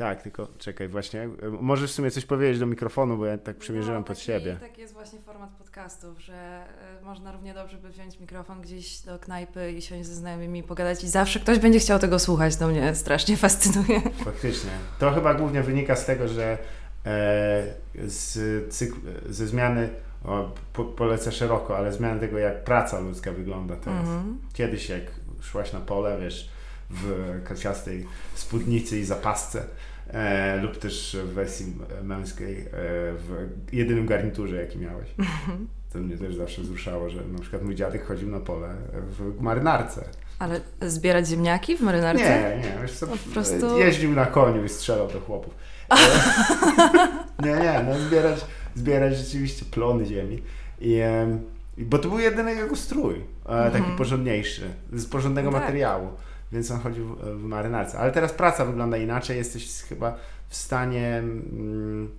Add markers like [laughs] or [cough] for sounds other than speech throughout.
Tak, tylko czekaj, właśnie. e, Możesz w sumie coś powiedzieć do mikrofonu, bo ja tak przymierzyłem no, pod taki, siebie. Taki jest właśnie format podcastów, że y, można równie dobrze by wziąć mikrofon gdzieś do knajpy i siąść ze znajomymi i pogadać i zawsze ktoś będzie chciał tego słuchać. To mnie strasznie fascynuje. Faktycznie. To chyba głównie wynika z tego, że e, z cykl, ze zmiany, o, po, polecę szeroko, ale zmiany tego, jak praca ludzka wygląda teraz. Mhm. Kiedyś jak szłaś na pole, wiesz, w kaciastej spódnicy i zapasce, e, lub też w wersji męskiej, e, w jedynym garniturze, jaki miałeś. To mnie też zawsze wzruszało, że na przykład mój dziadek chodził na pole w marynarce. Ale zbierać ziemniaki w marynarce? Nie, nie, wiesz co, Po prostu- jeździł na koniu i strzelał do chłopów. [laughs] Nie, nie, no zbierać, zbierać rzeczywiście plony ziemi. I, bo to był jedyny jego strój, e, taki Mhm. porządniejszy, z porządnego tak. materiału, więc on chodził w, w marynarce. Ale teraz praca wygląda inaczej, jesteś chyba w stanie, mm,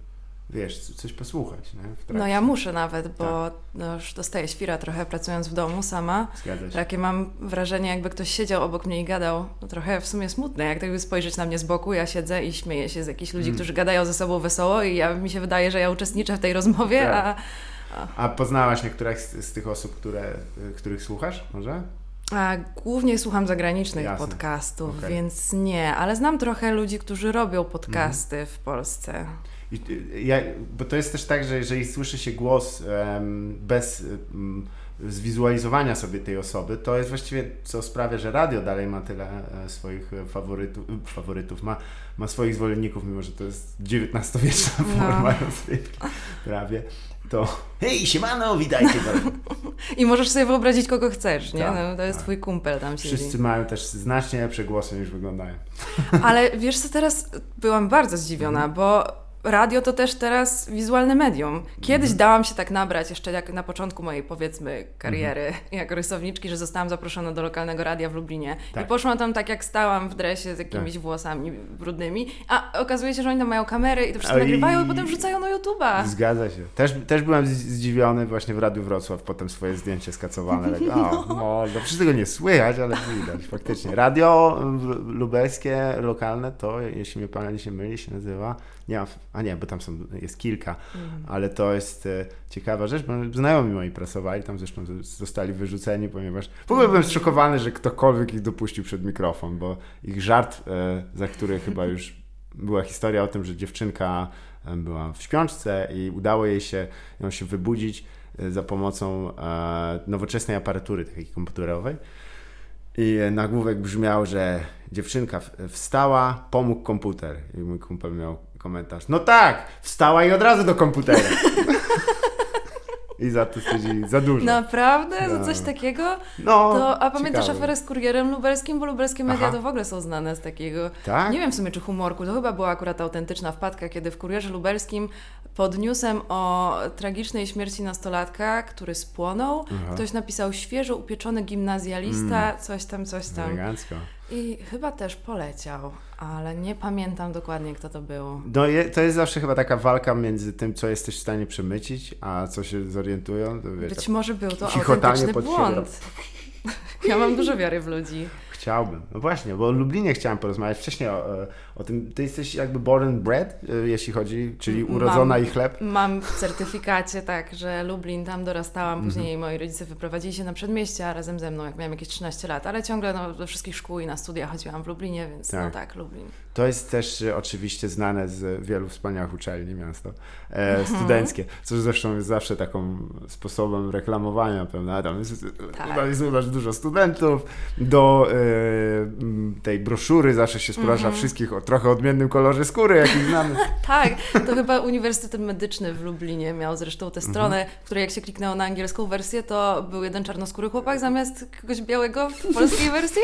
wiesz, coś posłuchać. No ja muszę nawet, bo Tak. no, już dostaję świra trochę pracując w domu sama. Zgadza się. Takie mam wrażenie, jakby ktoś siedział obok mnie i gadał. No, trochę w sumie smutne, jak tak by spojrzeć na mnie z boku, ja siedzę i śmieję się z jakichś ludzi, Mm. którzy gadają ze sobą wesoło i ja, mi się wydaje, że ja uczestniczę w tej rozmowie, Tak. a, A poznałaś niektórych z, z tych osób, które, y, których słuchasz, może? A głównie słucham zagranicznych Jasne. podcastów, Okej. więc nie, ale znam trochę ludzi, którzy robią podcasty w Polsce. Y, ja, bo to jest też tak, że jeżeli słyszy się głos em, bez em, zwizualizowania sobie tej osoby, to jest właściwie co sprawia, że radio dalej ma tyle e, swoich faworytów, faworytów ma, ma swoich zwolenników, mimo że to jest XIX-wieczna No. forma rozrywki prawie. To hej, siemano, witajcie. [laughs] I możesz sobie wyobrazić, kogo chcesz, nie? Tak, No, to jest tak. twój kumpel tam siedzi. Wszyscy mają też znacznie lepsze głosy niż wyglądają. Ale wiesz co, teraz byłam bardzo zdziwiona, Mhm. bo radio to też teraz wizualne medium. Kiedyś Mhm. dałam się tak nabrać, jeszcze jak na początku mojej powiedzmy kariery Mhm. [laughs] jako rysowniczki, że zostałam zaproszona do lokalnego radia w Lublinie. Tak. I poszłam tam tak jak stałam w dresie z jakimiś włosami brudnymi, a okazuje się, że oni tam mają kamery i to wszystko i- nagrywają i potem wrzucają na YouTube'a. Zgadza się. Też, też byłem zdziwiony właśnie w Radiu Wrocław, potem swoje zdjęcie skacowane. Tak, o, [laughs] no, no, przecież tego nie słychać, ale widać faktycznie. Radio lubelskie, lokalne, to jeśli mnie pamięć nie myli, się nazywa, nie ma, a nie, bo tam są, jest kilka, Mhm. ale to jest e, ciekawa rzecz, bo znajomi moi pracowali, tam zresztą zostali wyrzuceni, ponieważ w ogóle byłem zszokowany, że ktokolwiek ich dopuścił przed mikrofon, bo ich żart, e, za który chyba już była historia o tym, że dziewczynka e, była w śpiączce i udało jej się ją się wybudzić za pomocą nowoczesnej aparatury takiej komputerowej. I nagłówek brzmiał, że dziewczynka wstała, pomógł komputer. I mój kumpel miał komentarz. No tak, wstała i od razu do komputera. I za to stwierdzili, za dużo. Naprawdę? Za No. coś takiego? No, To, a pamiętasz ciekawe. aferę z kurierem lubelskim? Bo lubelskie media Aha. to w ogóle są znane z takiego Tak? Nie wiem w sumie, czy humorku. To chyba była akurat autentyczna wpadka, kiedy w Kurierze Lubelskim pod newsem o tragicznej śmierci nastolatka, który spłonął, Aha. ktoś napisał świeżo upieczony gimnazjalista, coś tam, coś tam. Elegancko. I chyba też poleciał, ale nie pamiętam dokładnie, kto to był. No, je, to jest zawsze chyba taka walka między tym, co jesteś w stanie przemycić, a co się zorientują. To, wiesz, Być może był to autentyczny błąd. [laughs] Ja mam dużo wiary w ludzi. Chciałbym. No właśnie, bo o Lublinie chciałem porozmawiać wcześniej o, e, o tym. Ty jesteś jakby born and bred, e, jeśli chodzi, czyli Mam. urodzona i chleb. Mam w certyfikacie tak, że Lublin, tam dorastałam, Mhm. później moi rodzice wyprowadzili się na przedmieścia razem ze mną, jak miałam jakieś 13 lat, ale ciągle no, do wszystkich szkół i na studia chodziłam w Lublinie, więc no Tak. tak, Lublin. To jest też e, oczywiście znane z wielu wspaniałych uczelni miasto e, Mhm. studenckie, co zresztą jest zawsze taką sposobem reklamowania, prawda? Tam jest, Tak. tam jest dużo studentów, do e, tej broszury zawsze się sprasza Mhm. wszystkich o trochę odmiennym kolorze skóry, jaki znamy. [laughs] Tak, to chyba Uniwersytet Medyczny w Lublinie miał zresztą Mhm. tę stronę, w której jak się kliknęło na angielską wersję, to był jeden czarnoskóry chłopak zamiast kogoś białego w polskiej wersji.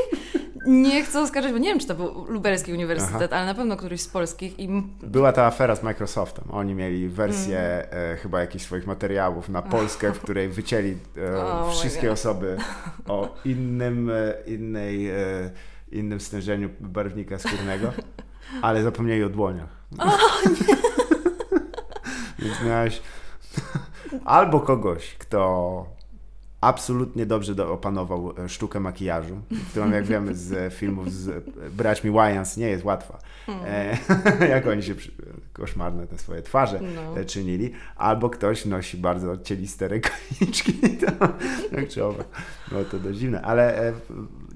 Nie chcę oskarżać, bo nie wiem, czy to był lubelski uniwersytet, ale na pewno któryś z polskich i Była ta afera z Microsoftem. Oni mieli wersję Mhm. e, chyba jakichś swoich materiałów na [laughs] Polskę, w której wycięli e, [laughs] Oh wszystkie osoby [laughs] o innym, e, innej, e, innym stężeniu barwnika skórnego, ale zapomnieli o dłoniach. Więc miałeś albo kogoś, kto absolutnie dobrze do, opanował e, sztukę makijażu, którą jak wiemy z filmów z braćmi Wyans nie jest łatwa. E, [laughs] jak oni się przy, koszmarne te swoje twarze no. czynili. Albo ktoś nosi bardzo cieliste rękawiczki [laughs] tak czy. No to dość dziwne, ale e,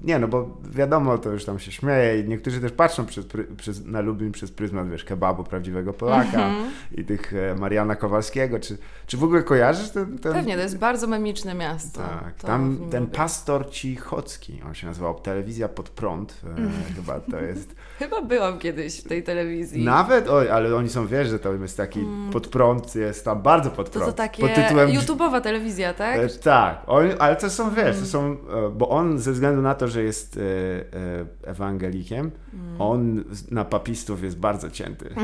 nie, no bo wiadomo, to już tam się śmieje i niektórzy też patrzą przez, przez, na Lublin przez pryzmat, wiesz, kebabu prawdziwego Polaka mm -hmm. i tych e, Mariana Kowalskiego. Czy, czy w ogóle kojarzysz ten, ten... Pewnie, to jest bardzo memiczne miasto. Tak, tam ten pastor Cichocki, on się nazywał Telewizja pod prąd, e, chyba to jest... [laughs] chyba byłam kiedyś w tej telewizji. Nawet? Oj, ale oni są, wiesz, że to jest taki mm. pod prąd, jest tam bardzo pod prąd. To to takie pod tytułem... YouTube'owa telewizja, tak? E, tak, on, ale to są, wiesz, to mm. są, e, bo on ze względu na to, że jest e, e, ewangelikiem, mm. on na papistów jest bardzo cięty.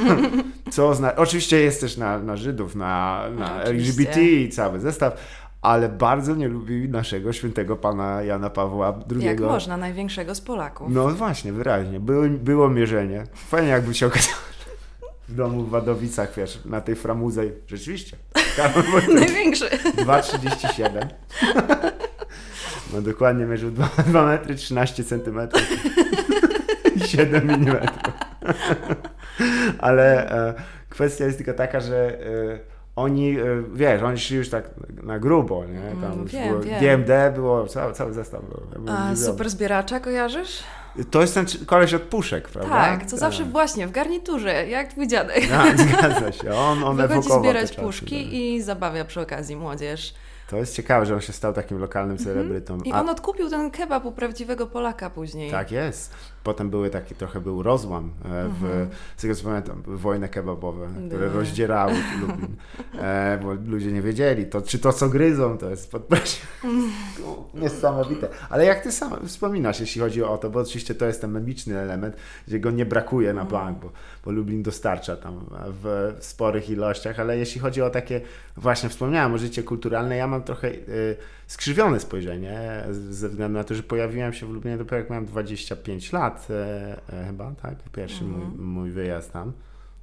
[laughs] Co zna... Oczywiście jest też na, na Żydów, na, na LGBT i cały zestaw, ale bardzo nie lubi naszego świętego pana Jana Pawła II. Jak można, największego z Polaków. No właśnie, wyraźnie. Było, było mierzenie. Fajnie jakby się okazało w domu w Wadowicach, wiesz, na tej framuze. Rzeczywiście. [laughs] Największy. 2,37. No dokładnie mierzył 2, 2 [laughs] metry 13 centymetrów i 7 mm. Ale e, kwestia jest tylko taka, że e, oni, e, wiesz, oni szli już tak na grubo, nie? Tam mm, wiem, było, wiem. DMD było, cały, cały zestaw był. A super zbieracza kojarzysz? To jest ten koleś od puszek, prawda? Tak, co zawsze tak. właśnie w garniturze, jak twój dziadek. Tak, zgadza się. On, on Wychodzi zbierać puszki tak. i zabawia przy okazji młodzież. To jest ciekawe, że on się stał takim lokalnym mhm. celebrytą. I on odkupił ten kebab u prawdziwego Polaka później. Tak jest. Potem były taki, trochę był rozłam e, w, mhm. z tego co pamiętam, wojny kebabowe, które rozdzierały [laughs] Lublin, e, bo ludzie nie wiedzieli, to, czy to co gryzą, to jest podpresją. [laughs] Niesamowite. Ale jak ty sam wspominasz, jeśli chodzi o to, bo oczywiście to jest ten memiczny element, gdzie go nie brakuje na bank, bo, bo Lublin dostarcza tam w sporych ilościach, ale jeśli chodzi o takie, właśnie wspomniałem o życie kulturalne, ja mam trochę y, skrzywione spojrzenie ze względu na to, że pojawiłem się w Lublinie dopiero jak miałem 25 lat e, e, chyba, tak? Pierwszy mój, mhm. mój wyjazd tam.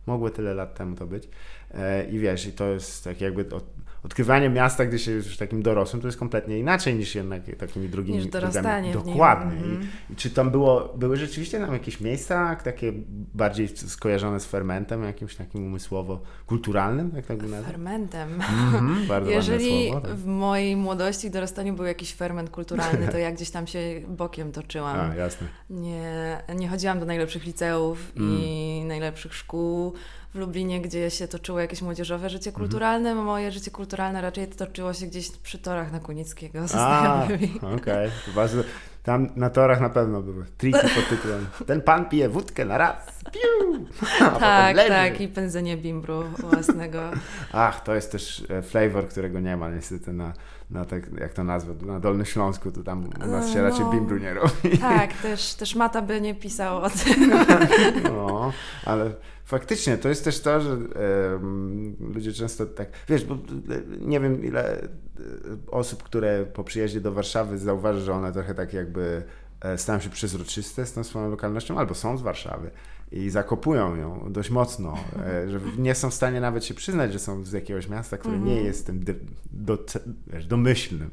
Mogło tyle lat temu to być. E, I wiesz, i to jest tak jakby od, odkrywanie miasta, gdy się już takim dorosłym, to jest kompletnie inaczej niż jednak takimi drugimi niż dorastanie Dokładnie. Mm -hmm. I, czy tam było, były rzeczywiście tam jakieś miejsca takie bardziej skojarzone z fermentem, jakimś takim umysłowo-kulturalnym, jak tak by nazwać? Fermentem. Mm -hmm, bardzo Jeżeli słowo, tak. w mojej młodości i dorastaniu był jakiś ferment kulturalny, to ja gdzieś tam się bokiem toczyłam. [laughs] A, jasne. Nie, nie chodziłam do najlepszych liceów mm. i najlepszych szkół w Lublinie, gdzie się toczyło jakieś młodzieżowe życie mhm. kulturalne. Mhm. Moje życie kulturalne raczej toczyło się gdzieś przy torach na Kunickiego ze znajomymi. Okej, okay. Tam na torach na pewno były triki pod tytułem Ten pan pije wódkę na raz. Piu! tak, tak. I pędzenie bimbru własnego. Ach, to jest też e, flavor, którego nie ma niestety na, na tak, jak to nazwę, na Dolnym Śląsku, to tam u nas się no, raczej bimbru nie robi. Tak, [laughs] też, też Mata by nie pisał o tym. no, ale faktycznie to jest też to, że ludzie często tak, wiesz, bo nie wiem ile e, osób, które po przyjeździe do Warszawy zauważy, że one trochę tak jakby e, stają się przezroczyste z tą swoją lokalnością, albo są z Warszawy i zakopują ją dość mocno, e, że nie są w stanie nawet się przyznać, że są z jakiegoś miasta, które nie mhm. jest tym do, wiesz, domyślnym,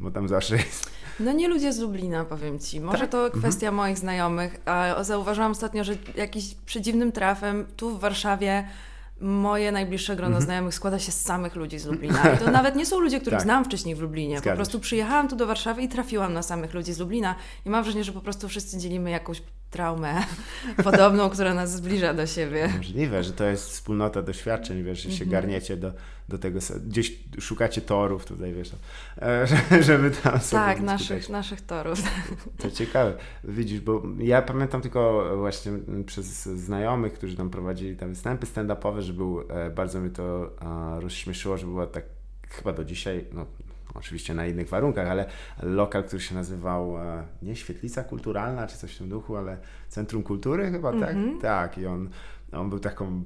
bo tam zawsze jest no nie ludzie z Lublina, powiem Ci. Może tak? to mhm. kwestia mhm. moich znajomych, a zauważyłam ostatnio, że jakiś przedziwnym trafem tu w Warszawie moje najbliższe grono mhm. znajomych składa się z samych ludzi z Lublina. I to [laughs] nawet nie są ludzie, których tak. znam wcześniej w Lublinie. Po prostu przyjechałam tu do Warszawy i trafiłam na samych ludzi z Lublina i mam wrażenie, że po prostu wszyscy dzielimy jakąś traumę [laughs] podobną, która nas zbliża do siebie. Możliwe, że to jest wspólnota doświadczeń, wiesz, że się mhm. garniecie do, do tego, gdzieś szukacie torów tutaj, wiesz, e, [laughs] żeby tam sobie Tak, naszych, naszych torów. [laughs] To ciekawe, widzisz, bo ja pamiętam tylko właśnie przez znajomych, którzy tam prowadzili tam występy stand-upowe, że był, e, bardzo mnie to rozśmieszyło, że była tak chyba do dzisiaj, no oczywiście na innych warunkach, ale lokal, który się nazywał e, nie Świetlica Kulturalna czy coś w tym duchu, ale Centrum Kultury chyba, mm -hmm. tak? Mhm. Tak, i on, on był taką,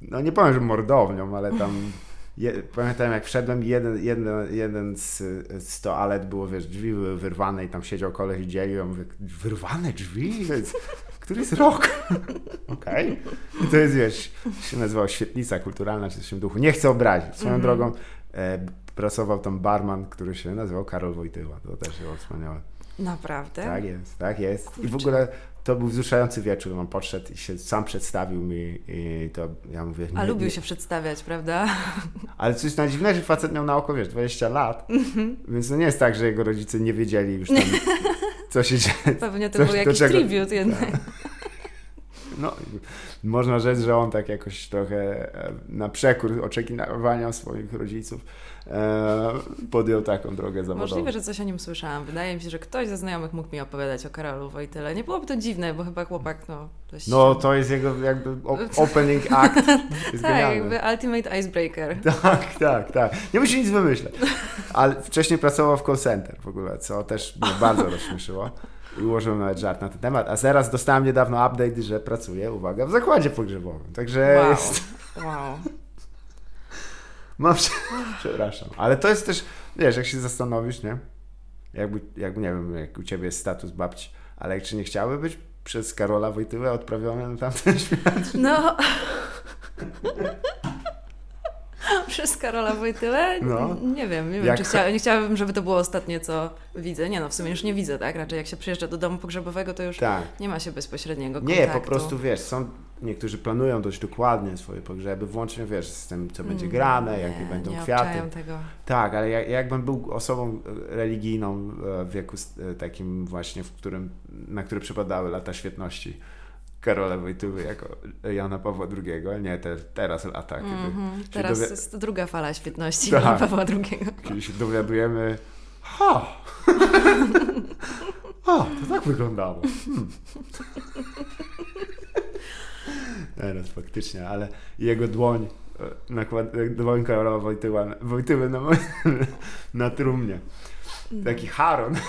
no nie powiem, że mordownią, ale tam [laughs] je, pamiętam jak wszedłem jeden, jeden, jeden z, z toalet było, wiesz, drzwi były wyrwane i tam siedział koleś i dzielił, ja mówię, wyrwane drzwi? Który jest rok? [laughs] Okej. Okay. I to jest, wiesz, się nazywało Świetlica Kulturalna czy coś w tym duchu. Nie chcę obrazić. Swoją mm -hmm. drogą pracował tam barman, który się nazywał Karol Wojtyła. To też było wspaniałe. Naprawdę? Tak jest, tak jest. Kurczę. I w ogóle to był wzruszający wieczór. On podszedł i się sam przedstawił mi i to ja mówię... Nie, A lubił nie. się przedstawiać, prawda? [laughs] Ale coś najdziwniejsze, że facet miał na oko, wiesz, 20 lat, mm-hmm. więc to nie jest tak, że jego rodzice nie wiedzieli już tam, [laughs] co się dzieje. Pewnie to był jakiś czego... tribut jednak. Tak. [laughs] No, można rzec, że on tak jakoś trochę e, na przekór oczekiwania swoich rodziców e, podjął taką drogę zawodową. Możliwe, że coś o nim słyszałam. Wydaje mi się, że ktoś ze znajomych mógł mi opowiadać o Karolu Wojtyle. Nie byłoby to dziwne, bo chyba chłopak, no... Dość... No, to jest jego jakby [laughs] opening act. [laughs] Tak, jakby ultimate icebreaker. [laughs] Tak, tak, tak. Nie musi nic wymyśleć. Ale wcześniej pracował w call center w ogóle, co też mnie bardzo rozśmieszyło i ułożyłem nawet żart na ten temat. A teraz dostałem niedawno update, że pracuje, uwaga, w zakładzie pogrzebowym. Także wow. jest. Wow. [laughs] Mam, przepraszam. Ale to jest też, wiesz, jak się zastanowisz, nie? Jakby, jakby, nie wiem, jak u ciebie jest status babci, ale czy nie chciały być przez Karola Wojtyłę odprawione na tamten [laughs] świat? No. [laughs] [laughs] Przez Karola Wojtyle? No. Nie wiem, nie wiem, czy chcia, nie chciałabym, żeby to było ostatnie, co widzę. Nie no, w sumie już nie widzę, tak? Raczej jak się przyjeżdża do domu pogrzebowego, to już tak. nie ma się bezpośredniego kontaktu. Nie, po prostu, wiesz, są niektórzy planują dość dokładnie swoje pogrzeby, włącznie, wiesz, z tym, co będzie mm, grane, jakie będą nie kwiaty. Tego. Tak, ale jak, jakbym był osobą religijną w wieku takim właśnie, w którym, na który przypadały lata świetności, Karola Wojtyły jako Jana Pawła II, nie te, teraz lata. Kiedy mm -hmm. Teraz dowi- jest druga fala świetności tak, Jana Pawła II. Kiedy się dowiadujemy, ha, to tak wyglądało. Hmm. Teraz faktycznie, ale jego dłoń, e, nakład, dłoń Karola Wojtyła, Wojtyły na, na trumnie. Taki Haron. [laughs]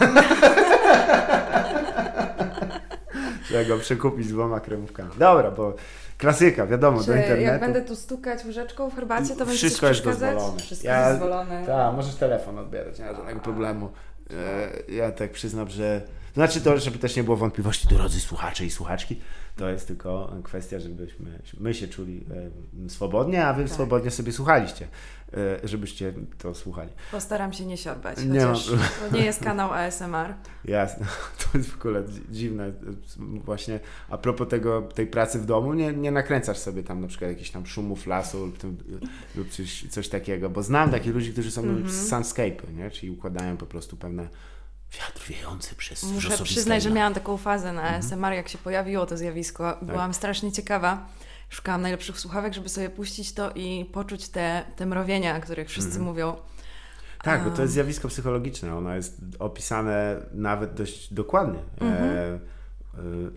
Trzeba go przekupić z dwoma kremówkami. Dobra, bo klasyka, wiadomo, Czy do internetu. jak będę tu stukać łyżeczką w herbacie, to będzie Wszystko jest dozwolone. Wszystko ja, jest dozwolone. Tak, możesz telefon odbierać, nie ma żadnego problemu. E, ja tak przyznam, że... Znaczy to, żeby też nie było wątpliwości, drodzy słuchacze i słuchaczki, to jest tylko kwestia, żebyśmy my się czuli e, swobodnie, a wy tak. swobodnie sobie słuchaliście. E, żebyście to słuchali. Postaram się nie siorbać, nie chociaż to nie jest kanał ASMR. Jasne, [laughs] to jest w ogóle dziwne. Właśnie a propos tego, tej pracy w domu, nie, nie nakręcasz sobie tam na przykład jakichś tam szumów lasu lub, lub coś, coś takiego, bo znam takich ludzi, którzy są mm -hmm. nie? czyli układają po prostu pewne wiatr wiejący przez Muszę przyznać, że miałam taką fazę na ASMR, mm -hmm. jak się pojawiło to zjawisko. Byłam tak. strasznie ciekawa szukałam najlepszych słuchawek, żeby sobie puścić to i poczuć te, te mrowienia, o których wszyscy mhm. mówią. Tak, bo to jest zjawisko psychologiczne. Ono jest opisane nawet dość dokładnie. Mhm. E,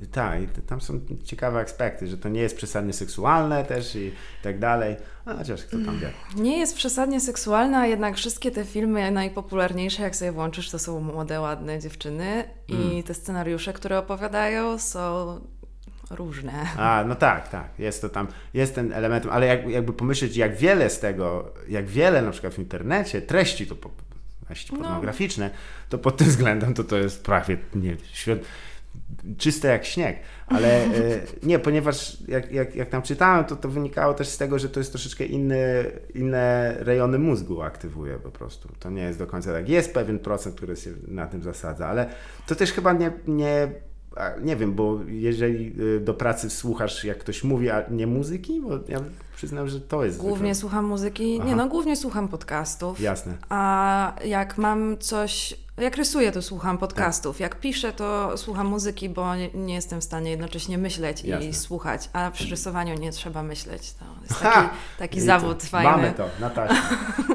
e, tak, i tam są ciekawe aspekty, że to nie jest przesadnie seksualne też i tak dalej. A chociaż kto tam wie. Nie jest przesadnie seksualne, a jednak wszystkie te filmy najpopularniejsze, jak sobie włączysz, to są młode, ładne dziewczyny i mm. te scenariusze, które opowiadają, są różne. A, no tak, tak, jest to tam, jest ten element, ale jak, jakby pomyśleć, jak wiele z tego, jak wiele na przykład w internecie treści to treści no. pornograficzne, to pod tym względem to to jest prawie, nie, świat, czyste jak śnieg, ale e, [laughs] nie, ponieważ jak, jak, jak tam czytałem, to to wynikało też z tego, że to jest troszeczkę inny, inne rejony mózgu aktywuje po prostu. To nie jest do końca tak. Jest pewien procent, który się na tym zasadza, ale to też chyba nie, nie nie wiem, bo jeżeli y, do pracy słuchasz, jak ktoś mówi, a nie muzyki, bo ja przyznam, że to jest. Głównie zwykle. słucham muzyki. Aha. Nie, no głównie słucham podcastów. Jasne. A jak mam coś jak rysuję, to słucham podcastów. Jak piszę, to słucham muzyki, bo nie, nie jestem w stanie jednocześnie myśleć Jasne. i słuchać. A przy rysowaniu nie trzeba myśleć. To jest taki, taki zawód to, fajny. Mamy to, Natasza.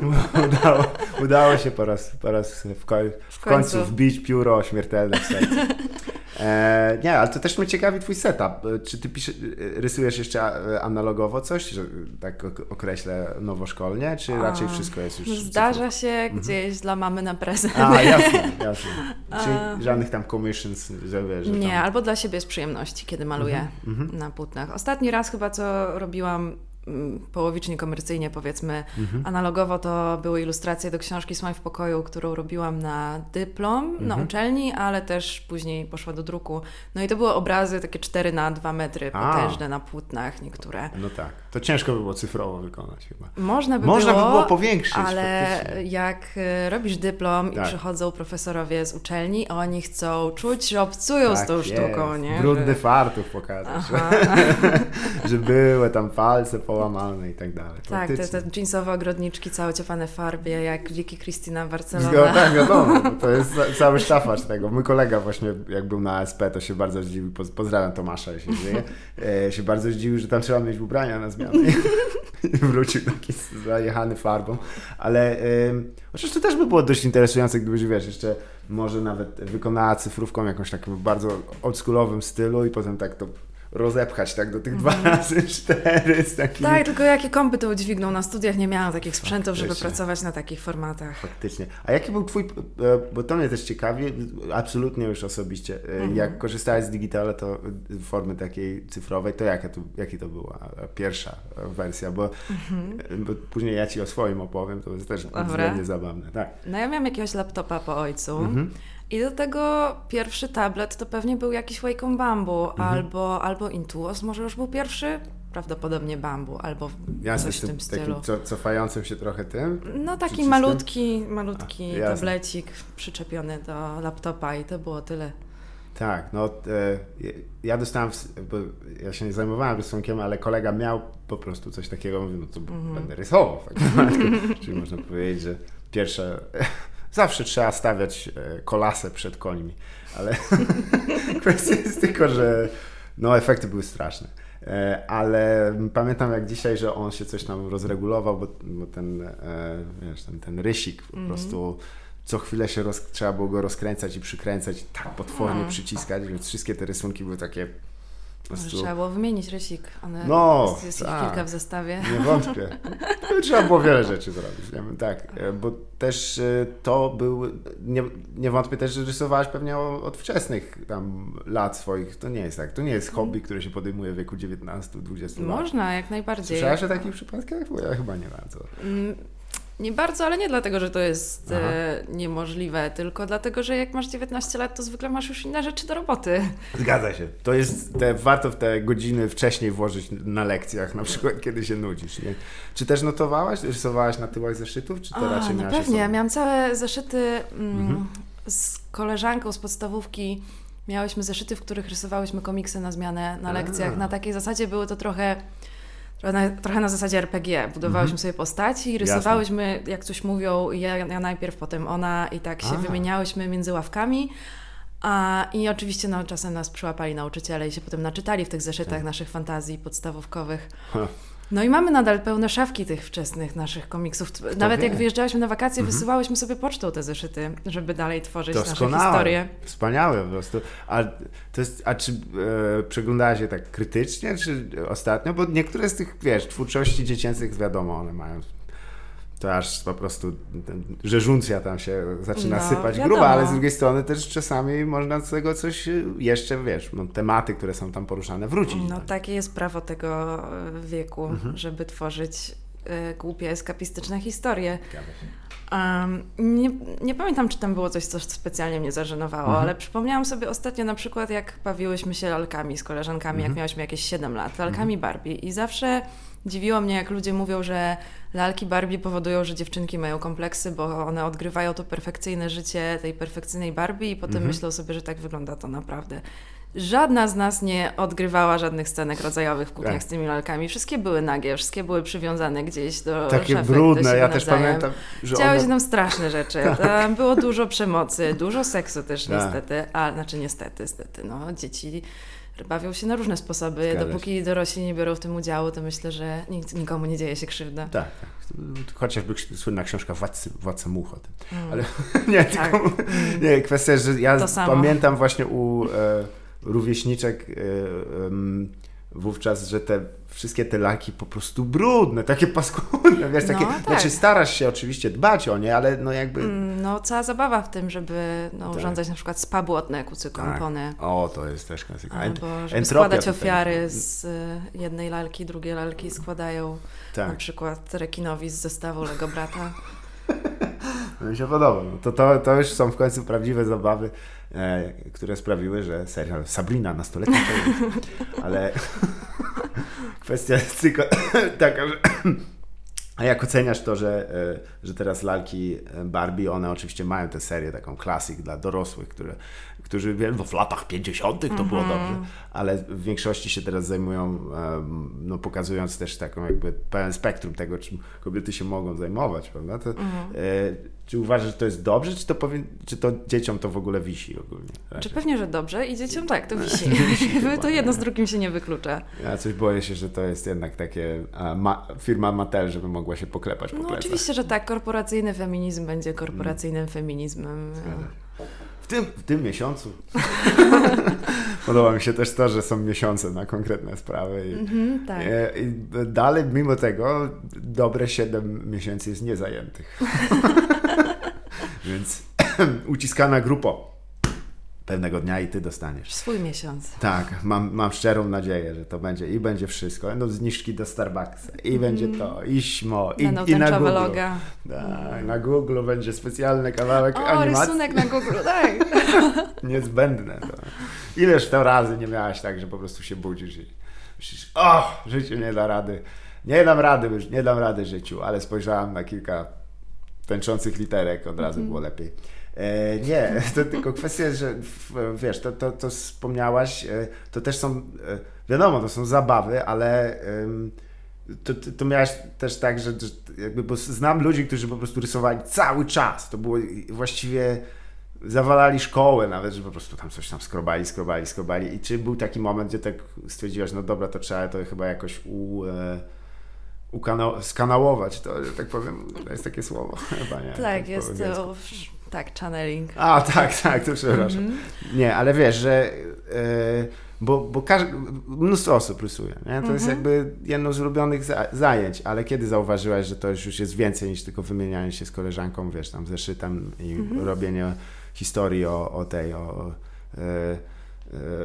[laughs] udało, udało się po raz, po raz w, koń, w, końcu wbić pióro śmiertelne w serce. [laughs] E, nie, ale to też mnie ciekawi twój setup. Czy ty pisze, rysujesz jeszcze analogowo coś, że tak określę nowoszkolnie, czy raczej wszystko jest już... Zdarza się mhm. gdzieś dla mamy na prezent. A, jasne, jasne. [laughs] Czyli żadnych tam commissions, że że Nie, albo dla siebie z przyjemności, kiedy maluję mhm, mhm. na płótnach. Ostatni raz chyba co robiłam połowicznie komercyjnie powiedzmy. Mhm. Analogowo to były ilustracje do książki Słoń w pokoju, którą robiłam na dyplom mhm. na uczelni, ale też później poszła do druku. No i to były obrazy takie 4 na 2 metry, potężne A. na płótnach niektóre. No tak. To ciężko by było cyfrowo wykonać chyba. Można by Można było, by było powiększyć. Ale faktycznie. jak e, robisz dyplom tak. i przychodzą profesorowie z uczelni, oni chcą czuć, że obcują tak z tą jest. sztuką, nie? Brudny że... fartów pokazać, że, [laughs] że były tam palce połamane i tak dalej. Tak, te, te jeansowe ogrodniczki całe ciepane w farbie, jak Vicky Cristina Barcelona. No, tak, [laughs] wiadomo, to jest cały sztafasz tego. Mój kolega właśnie, jak był na ASP, to się bardzo zdziwił, pozdrawiam Tomasza, jeśli [laughs] żyje, e, się bardzo zdziwił, że tam trzeba mieć ubrania na zmianę. I [laughs] wrócił taki zajechany farbą, ale yy, chociaż to też by było dość interesujące, gdybyś, wiesz, jeszcze może nawet wykonała cyfrówką jakąś takim bardzo oldschoolowym stylu i potem tak to rozepchać tak do tych mm. dwa razy cztery z takimi... Tak, tylko jakie kąpy to udźwigną. Na studiach nie miałam takich sprzętów, Faktycznie. żeby pracować na takich formatach. Faktycznie. A jaki był twój, e, bo to mnie też ciekawi, absolutnie już osobiście, mm. jak korzystałeś z digitala, to formy takiej cyfrowej, to jaka to, jaki to była pierwsza wersja, bo, mm bo później ja Ci o swoim opowiem, to jest też względnie zabawne. Tak. No ja miałam jakiegoś laptopa po ojcu, mm -hmm. I do tego pierwszy tablet to pewnie był jakiś Wacom Bambu mhm. albo, albo Intuos, może już był pierwszy, prawdopodobnie Bambu albo Jasne, coś w tym stylu. Takim co, cofającym się trochę tym? No taki malutki, malutki A, tablecik przyczepiony do laptopa i to było tyle. Tak, no e, ja dostałem, bo ja się nie zajmowałem rysunkiem, ale kolega miał po prostu coś takiego, mówię, no to -hmm. będę rysował. [laughs] Czyli można powiedzieć, że pierwsze Zawsze trzeba stawiać e, kolasę przed końmi, ale [laughs] kwestia jest tylko, że no, efekty były straszne. E, ale pamiętam jak dzisiaj, że on się coś tam rozregulował, bo, bo ten, e, wiesz, ten, ten rysik po mm prostu co chwilę się roz, trzeba było go rozkręcać i przykręcać, tak potwornie no. przyciskać, więc wszystkie te rysunki były takie prostu... Trzeba było wymienić rysik. One no, jest, tak, kilka w zestawie. Nie wątpię. Trzeba było wiele [laughs] rzeczy zrobić. Nie? Tak, e, bo też e, to był, nie, nie wątpię też, że rysowałaś pewnie od wczesnych tam lat swoich. To nie jest tak. To nie jest hobby, które się podejmuje w wieku 19-20 lat. Można, jak najbardziej. Słyszałaś o takich przypadkach? Bo ja chyba nie bardzo. Nie bardzo, ale nie dlatego, że to jest e, niemożliwe, tylko dlatego, że jak masz 19 lat, to zwykle masz już inne rzeczy do roboty. Zgadza się. To jest, te, warto w te godziny wcześniej włożyć na lekcjach, na przykład [laughs] kiedy się nudzisz. Nie? Czy też notowałaś, rysowałaś na tyłach zeszytów, czy to A, raczej no miałaś pewnie, ja miałam całe zeszyty mm, mhm. z koleżanką z podstawówki. Miałyśmy zeszyty, w których rysowałyśmy komiksy na zmianę na lekcjach. A. Na takiej zasadzie były to trochę Trochę na, zasadzie RPG. Budowałyśmy mhm. sobie postaci, rysowałyśmy, Jasne. jak coś mówią, ja, ja najpierw, potem ona i tak się Aha. wymieniałyśmy między ławkami. A, I oczywiście no, czasem nas przyłapali nauczyciele i się potem naczytali w tych zeszytach tak. naszych fantazji podstawówkowych. No i mamy nadal pełne szafki tych wczesnych naszych komiksów. Kto Nawet wie? jak wyjeżdżaliśmy na wakacje, mhm. wysyłałyśmy sobie pocztą te zeszyty, żeby dalej tworzyć Doskonałe. nasze historie. Wspaniałe po prostu. A, to jest, a czy e, przeglądałaś je tak krytycznie, czy ostatnio? Bo niektóre z tych, wiesz, twórczości dziecięcych, wiadomo, one mają to aż po prostu rzeżuncja tam się zaczyna no, sypać wiadomo. gruba, ale z drugiej strony też czasami można z tego coś jeszcze, wiesz, no, tematy, które są tam poruszane, wrócić. No tak. takie jest prawo tego e, wieku, mhm. żeby tworzyć y, głupie, eskapistyczne historie. Um, nie, nie, pamiętam, czy tam było coś, co specjalnie mnie zażenowało, mhm. ale przypomniałam sobie ostatnio na przykład, jak bawiłyśmy się lalkami z koleżankami, mhm. jak miałyśmy jakieś 7 lat, lalkami mhm. Barbie i zawsze Dziwiło mnie, jak ludzie mówią, że lalki Barbie powodują, że dziewczynki mają kompleksy, bo one odgrywają to perfekcyjne życie tej perfekcyjnej Barbie i potem mhm. myślą sobie, że tak wygląda to naprawdę. Żadna z nas nie odgrywała żadnych scenek rodzajowych w kuchniach tak. z tymi lalkami. Wszystkie były nagie, wszystkie były przywiązane gdzieś do Takie szafek, brudne, ja też pamiętam, że Działy się tam straszne rzeczy. [laughs] tak. Tam było dużo przemocy, dużo seksu też tak. niestety, a znaczy niestety, niestety, no dzieci bawią się na różne sposoby. Zgadza Dopóki się. dorośli nie biorą w tym udziału, to myślę, że nikt, nikomu nie dzieje się krzywda. Tak, tak. Chociażby słynna książka Władcy, Władca Much o tym. Mm. Ale [laughs] nie, tak. tylko mm. nie, kwestia, że ja pamiętam właśnie u e, rówieśniczek e, wówczas, że te wszystkie te laki po prostu brudne, takie paskudne, wiesz, takie, No, tak. znaczy starasz się oczywiście dbać o nie, ale no jakby... Mm, No, cała zabawa w tym, żeby no, Tak. urządzać na przykład spa błotne, kucy kąpony. O, to jest też klasyka. Ent- Albo żeby składać ofiary z y, jednej lalki, drugie lalki składają Tak. na przykład rekinowi z zestawu Lego Brata. [laughs] No mi się podoba. No to, to, to już są w końcu prawdziwe zabawy, które sprawiły, że serial Sabrina nastoletnia. Ale [laughs] kwestia jest tylko [coughs] taka, że [coughs] a jak oceniasz to, że, e, że teraz lalki e, Barbie, one oczywiście mają tę serię taką klasyk dla dorosłych, które, którzy wiem, bo w latach 50. to było dobrze, ale w większości się teraz zajmują, no pokazując też taką jakby pełen spektrum tego, czym kobiety się mogą zajmować, prawda? To, e, czy uważasz, że to jest dobrze, czy to, powin, czy to dzieciom to w ogóle wisi ogólnie? Czy Raczej? pewnie, że dobrze i dzieciom tak, to wisi. [laughs] [laughs] To jedno z drugim się nie wyklucza. Ja coś boję się, że to jest jednak takie ma, firma Mattel, żeby mogła się poklepać po No plecach. oczywiście, że tak, korporacyjny feminizm będzie korporacyjnym feminizmm. W tym, w tym miesiącu [laughs] podoba mi się też to, że są miesiące na konkretne sprawy. I, Mhm, tak. e, i dalej, mimo tego, dobre 7 miesięcy jest niezajętych. [laughs] Więc [clears throat] uciskana grupo. Pewnego dnia i ty dostaniesz. Swój miesiąc. Tak, mam, mam szczerą nadzieję, że to będzie i będzie wszystko. Będą zniżki do Starbucksa i będzie to, i śmo, i, Będą i na Google. loga. Tak, na Google będzie specjalny kawałek O, animacji. rysunek na Google, tak. [laughs] Niezbędne to. Ileż to razy nie miałaś tak, że po prostu się budzisz i myślisz, o, życiu nie da rady. Nie dam rady, już nie dam rady życiu, ale spojrzałam na kilka tęczących literek, od razu było lepiej. E, nie, [laughs] to tylko kwestia że wiesz, to, to, to wspomniałaś, e, to też są, e, wiadomo, to są zabawy, ale to, to, to miałaś też tak, że, jakby, bo znam ludzi, którzy po prostu rysowali cały czas. To było właściwie zawalali szkołę nawet, że po prostu tam coś tam skrobali, skrobali, skrobali. I czy był taki moment, gdzie tak stwierdziłaś, no dobra, to trzeba to chyba jakoś u, e, ukana- skanałować, to, że tak powiem, to jest takie słowo [laughs] chyba, nie? Tak, po jest to, tak, channeling. A, tak, tak, to przepraszam. Mhm. Nie, ale wiesz, że. e, bo, bo każdy, mnóstwo osób rysuje. Nie? To jest Mhm. jakby jedno z ulubionych za, zajęć, ale kiedy zauważyłaś, że to już jest więcej niż tylko wymienianie się z koleżanką, wiesz, tam zeszytem i Mhm. robienie historii o, o tej, o, e, e,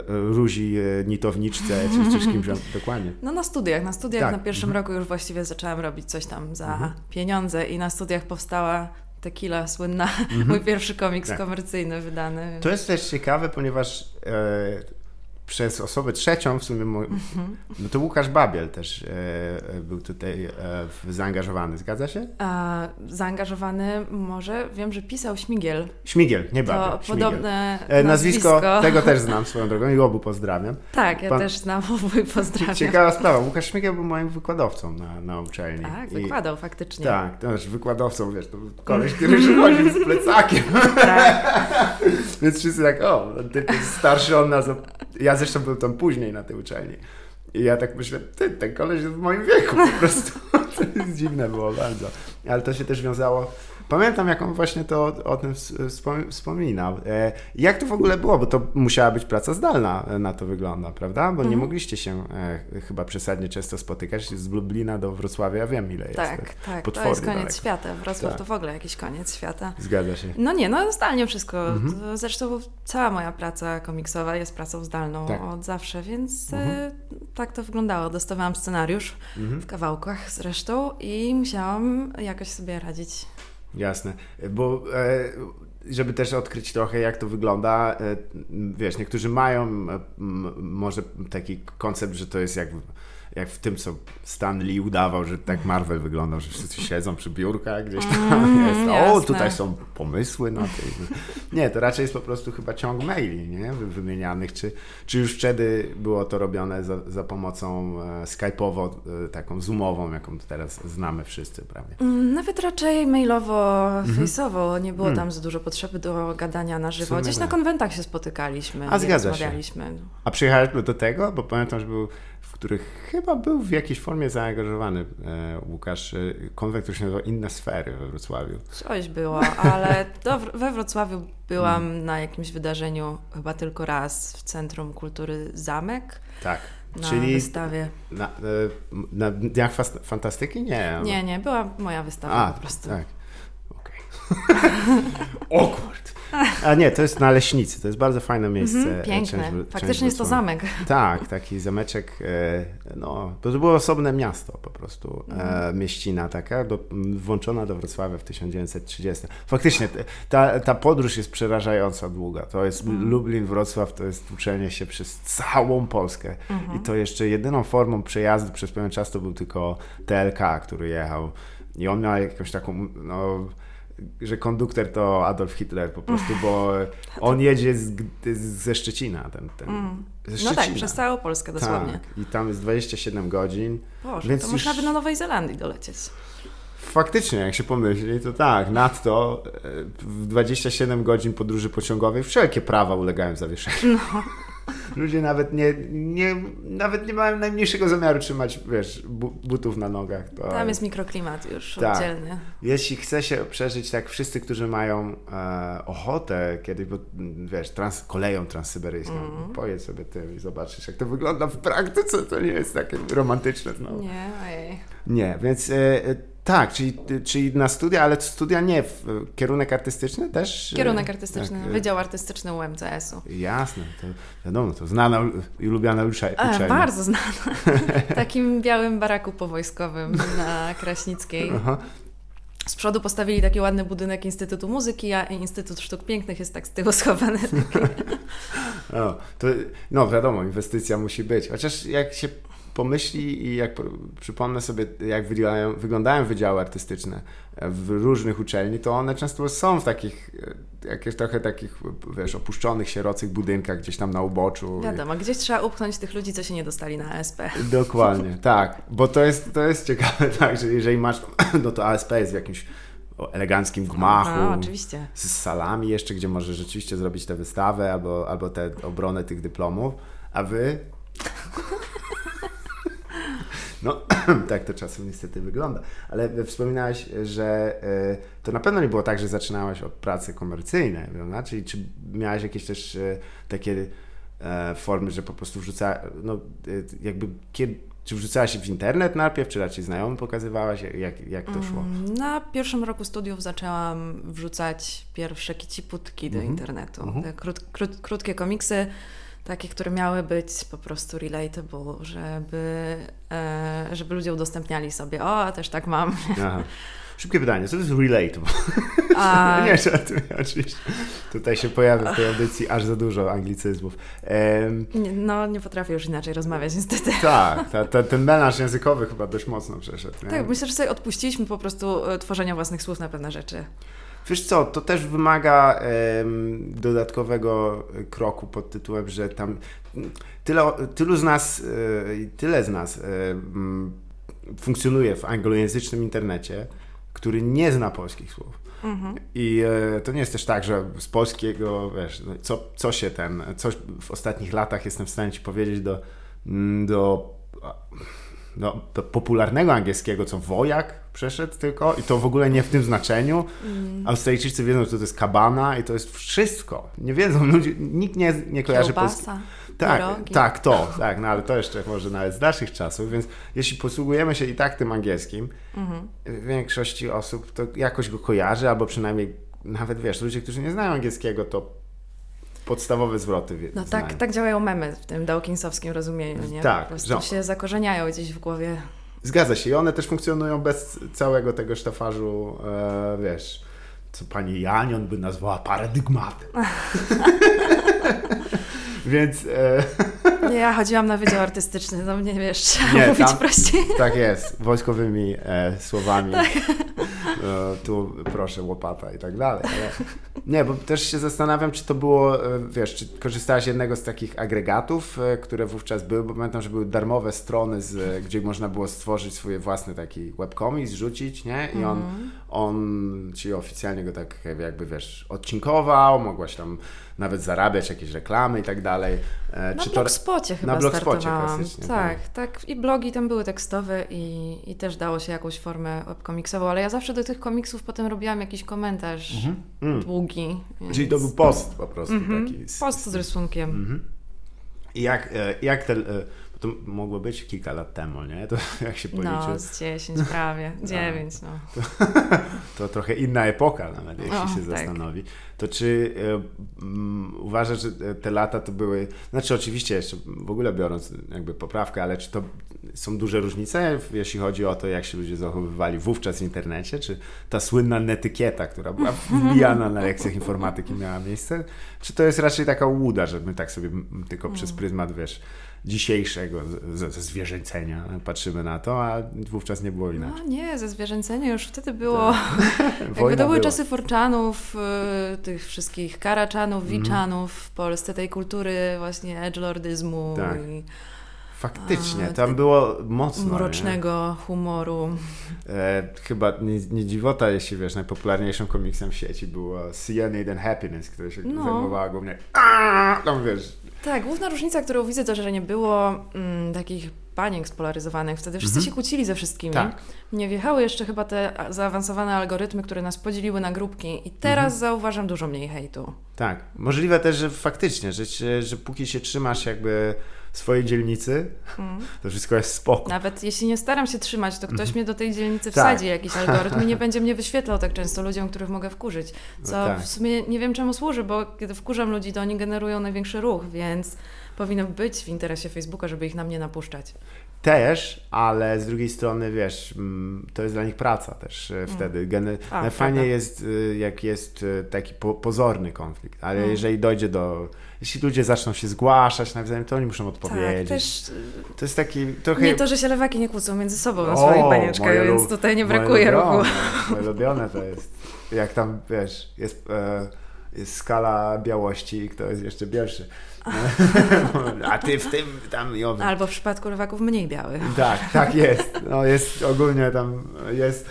Ruzi e, Nitowniczce, czy, czy kimś, [laughs] dokładnie. No na studiach, na studiach Tak, na pierwszym mhm. roku już właściwie zaczęłam robić coś tam za Mhm. pieniądze i na studiach powstała Tequila, słynna, [laughs] mój pierwszy komiks Tak. komercyjny wydany. To jest też ciekawe, ponieważ e, przez osobę trzecią w sumie, mo- Mhm. no to Łukasz Babiel też e, e, był tutaj e, zaangażowany, zgadza się? A, zaangażowany może, wiem, że pisał Śmigiel. Śmigiel, nie To Babiel, Śmigiel. podobne E, nazwisko, nazwisko. tego też [laughs] znam swoją drogą i obu pozdrawiam. Tak, ja Pan- też znam obu i pozdrawiam. Ciekawa sprawa, Łukasz Śmigiel był moim wykładowcą na, na uczelni. Tak, I- wykładał faktycznie. Tak, to znaczy wykładowcą, wiesz, to koleś, który przychodził z plecakiem. Tak. [laughs] Więc wszyscy tak, o, jest starszy od nas. Ja zresztą byłem tam później na tej uczelni. I ja tak myślę, ty, ten koleś jest w moim wieku po prostu. [laughs] To jest dziwne było bardzo. Ale to się też wiązało... Pamiętam, jak on właśnie to o, o tym wspom- wspominał. E, jak to w ogóle było? Bo to musiała być praca zdalna, e, na to wygląda, prawda? Bo nie Mhm. mogliście się e, chyba przesadnie często spotykać. Z Lublina do Wrocławia ja wiem, ile jest. Tak, tak, to jest koniec daleko. świata. Wrocław Tak. to w ogóle jakiś koniec świata. Zgadza się. No nie, no zdalnie wszystko. Mhm. Zresztą cała moja praca komiksowa jest pracą zdalną Tak. od zawsze, więc Mhm. tak to wyglądało. Dostawałam scenariusz Mhm. w kawałkach zresztą i musiałam jakoś sobie radzić. Jasne, bo e, żeby też odkryć trochę, jak to wygląda, e, wiesz, niektórzy mają może taki koncept, że to jest jak, jak w tym, co Stan Lee udawał, że tak Marvel wyglądał, że wszyscy siedzą przy biurkach gdzieś tam, Mm, [laughs] jest, o, jasne. tutaj są pomysły na tej. Nie, to raczej jest po prostu chyba ciąg maili, nie, Wy- wymienianych, czy, czy już wtedy było to robione za, za pomocą e, skype'owo, e, taką zoomową, jaką teraz znamy wszyscy prawie. Mm, Nawet raczej mailowo, Mhm. face'owo, nie było Hmm. tam za dużo potrzeby do gadania na żywo. Gdzieś na tak. konwentach się spotykaliśmy A, zgadza się. A przyjechałeś do tego? Bo pamiętam, że był, w których chyba był w jakiejś formie zaangażowany e, Łukasz. E, konwent, który się nazywał Inne Sfery we Wrocławiu. Coś było, ale [laughs] w- we Wrocławiu byłam Hmm. na jakimś wydarzeniu chyba tylko raz w Centrum Kultury Zamek. Tak. na Czyli wystawie. Na, e, na Dniach Fantastyki? Nie. Nie, nie, była moja wystawa A, po prostu. Tak. [laughs] Okej. [laughs] Okay. A nie, to jest na Leśnicy, to jest bardzo fajne miejsce. Mhm, piękne, część, faktycznie część jest to zamek. Tak, taki zameczek, e, no, to było osobne miasto po prostu, e, mhm. mieścina taka, do, włączona do Wrocławia w 1930. Faktycznie, ta, ta podróż jest przerażająca długa, to jest mhm. Lublin, Wrocław, to jest uczenie się przez całą Polskę i to jeszcze jedyną formą przejazdu przez pewien czas to był tylko TLK, który jechał i on miał jakąś taką, no że konduktor to Adolf Hitler po prostu, bo [laughs] on jedzie z, ze Szczecina. Ten, ten, mm. ze Szczecina. No tak, przez całą Polskę dosłownie. Tak, i tam jest 27 godzin. Boże, więc to już... można nawet na Nowej Zelandii dolecieć. Faktycznie, jak się pomyśli, to tak, nadto e, w 27 godzin podróży pociągowej wszelkie prawa ulegają zawieszeniu. No. [laughs] Ludzie nawet nie, nie, nawet nie mają najmniejszego zamiaru trzymać, wiesz, butów na nogach. To... Tam jest mikroklimat już tak. oddzielny. Jeśli chce się przeżyć tak, wszyscy, którzy mają e, ochotę kiedyś, bo wiesz, trans, koleją transsyberyjską, mm. pojedź sobie tym i zobaczysz, jak to wygląda w praktyce, to nie jest takie romantyczne. No. Nie, ojej. Nie, więc e, tak, czyli, czyli na studia, ale studia nie, kierunek artystyczny też? Kierunek artystyczny, tak, Wydział Artystyczny UMCS-u. Jasne, to wiadomo, to znana i lubiana uczelnia. E, bardzo znana. [laughs] Takim białym baraku powojskowym na Kraśnickiej. Aha. Z przodu postawili taki ładny budynek Instytutu Muzyki, a Instytut Sztuk Pięknych jest tak z tyłu schowany. [laughs] no, to, no wiadomo, inwestycja musi być. Chociaż jak się pomyśli i jak przypomnę sobie, jak wyglądają, wyglądają wydziały artystyczne w różnych uczelni, to one często są w takich, e, jakieś trochę takich, wiesz, opuszczonych, sierocych budynkach gdzieś tam na uboczu. Wiadomo, gdzieś trzeba upchnąć tych ludzi, co się nie dostali na ASP. Dokładnie, [laughs] tak, bo to jest, to jest ciekawe, [laughs] tak, że jeżeli masz, no to ASP jest w jakimś eleganckim gmachu. No, oczywiście. Z salami jeszcze, gdzie możesz rzeczywiście zrobić tę wystawę albo, albo tę obronę tych dyplomów, a wy [laughs] no, [clears throat] tak to czasem niestety wygląda. Ale wspominałeś, że e, to na pewno nie było tak, że zaczynałaś od pracy komercyjnej, prawda? Czyli czy miałaś jakieś też e, takie e, formy, że po prostu wrzuca, no jakby kiedy, czy wrzucałaś w internet najpierw, czy raczej znajomym pokazywałaś? Jak, jak to szło? Mm, na pierwszym roku studiów zaczęłam wrzucać pierwsze kiciputki do mhm. internetu. Mhm. Krót, krót, krótkie komiksy takie, które miały być po prostu relatable, żeby, e, żeby ludzie udostępniali sobie, o, też tak mam. Aha. Szybkie pytanie, co to jest relatable? A... [laughs] nie, żartuję, oczywiście. Tutaj się pojawia w tej audycji aż za dużo anglicyzmów. Um... Nie, no, nie potrafię już inaczej rozmawiać niestety. Tak, ta, ta, ten melanż językowy chyba dość mocno przeszedł. Nie? Tak, myślę, że sobie odpuściliśmy po prostu e, tworzenia własnych słów na pewne rzeczy. Wiesz co, to też wymaga um, dodatkowego kroku pod tytułem, że tam tyle, tylu z nas, e, tyle z nas um, funkcjonuje w anglojęzycznym internecie, który nie zna polskich słów. Mhm. I e, to nie jest też tak, że z polskiego, wiesz, no, co, co się ten, coś w ostatnich latach jestem w stanie ci powiedzieć do, do no, popularnego angielskiego, co wojak przeszedł tylko i to w ogóle nie w tym znaczeniu. Mm. Australijczycy wiedzą, że to jest kabana i to jest wszystko. Nie wiedzą, ludzie, nikt nie, nie kojarzy polskiego. Tak, tak, to, tak, no ale to jeszcze może nawet z dalszych czasów, więc jeśli posługujemy się i tak tym angielskim, mm większości osób to jakoś go kojarzy, albo przynajmniej nawet wiesz, ludzie, którzy nie znają angielskiego, to podstawowe zwroty. No tak, tak działają memy w tym Dawkinsowskim rozumieniu, nie? Tak. Po prostu że... się zakorzeniają gdzieś w głowie. Zgadza się i one też funkcjonują bez całego tego sztafarzu, e, wiesz, co pani Janion by nazwała paradygmatem. [laughs] Więc... E... [laughs] Nie, ja chodziłam na wydział artystyczny, no mnie wiesz, trzeba nie, mówić tam, prościej. Tak jest, wojskowymi e, słowami. [laughs] Tak. E, tu proszę, łopata i tak dalej. Ale nie, bo też się zastanawiam, czy to było, e, wiesz, czy korzystałaś z jednego z takich agregatów, e, które wówczas były, bo pamiętam, że były darmowe strony, z, gdzie można było stworzyć swoje własne taki webcomic, zrzucić, nie? I on, mm. on ci oficjalnie go tak jakby, wiesz, odcinkował, mogłaś tam nawet zarabiać jakieś reklamy i tak dalej. E, na Czy Blogspocie to... chyba Na Blogspocie klasycznie. Tak, tak, tak. I blogi tam były tekstowe i, i też dało się jakąś formę webkomiksową, ale ja zawsze do tych komiksów potem robiłam jakiś komentarz mhm. Mm. długi. Więc... Czyli to był post po prostu mhm. taki. Z, post z rysunkiem. Mhm. I jak, e, jak te to mogło być kilka lat temu, nie? To [laughs] jak się policzy... [laughs] No, z 10 prawie, 9 no. To, [laughs] to trochę inna epoka nawet, jeśli o, się tak. zastanowi. To czy um, uważasz, że te lata to były... Znaczy oczywiście jeszcze w ogóle biorąc jakby poprawkę, ale czy to są duże różnice, jeśli chodzi o to, jak się ludzie zachowywali wówczas w internecie? Czy ta słynna netykieta, która była wbijana na lekcjach informatyki miała miejsce? Czy to jest raczej taka łuda, że my tak sobie tylko przez mm. pryzmat, wiesz, dzisiejszego ze, ze zwierzęcenia patrzymy na to, a wówczas nie było inaczej. No nie, ze zwierzęcenia już wtedy było. [laughs] Jakby to były czasy forczanów, y, tych wszystkich karaczanów, mhm. wiczanów w Polsce, tej kultury właśnie edgelordyzmu tak. i Faktycznie, tam tak było mocno. Mrocznego nie? humoru. E, chyba nie, nie, dziwota, jeśli wiesz, najpopularniejszym komiksem w sieci było Cyanide and Happiness, które się no. zajmowała głównie. Tam wiesz, tak, główna różnica, którą widzę, to, że nie było mm, takich baniek spolaryzowanych. Wtedy wszyscy mhm. się kłócili ze wszystkimi. Tak. Nie wjechały jeszcze chyba te zaawansowane algorytmy, które nas podzieliły na grupki i teraz mhm. zauważam dużo mniej hejtu. Tak. Możliwe też, że faktycznie, że, że póki się trzymasz jakby swojej dzielnicy, mm. to wszystko jest spoko. Nawet jeśli nie staram się trzymać, to ktoś mm. mnie do tej dzielnicy tak. wsadzi tak. jakiś algorytm i nie [laughs] będzie mnie wyświetlał tak często ludziom, których mogę wkurzyć. Co no tak. w sumie nie wiem czemu służy, bo kiedy wkurzam ludzi, to oni generują największy ruch, więc powinno być w interesie Facebooka, żeby ich na mnie napuszczać. Też, ale z drugiej strony, wiesz, mm, to jest dla nich praca też e, mm. wtedy. Geny... A, Fajnie jest, e, jak jest e, taki po pozorny konflikt, ale mm. jeżeli dojdzie do jeśli ludzie zaczną się zgłaszać nawzajem, to oni muszą odpowiedzieć. Tak, też... To jest taki trochę... Nie to, że się lewaki nie kłócą między sobą na swoich banieczkach, więc tutaj nie brakuje ruchu. Moje ulubione to jest, jak tam, wiesz, jest, e, jest skala białości i kto jest jeszcze bielszy. [laughs] A ty w tym tam i owym. Albo w przypadku lewaków mniej białych. Tak, tak jest. No jest ogólnie tam jest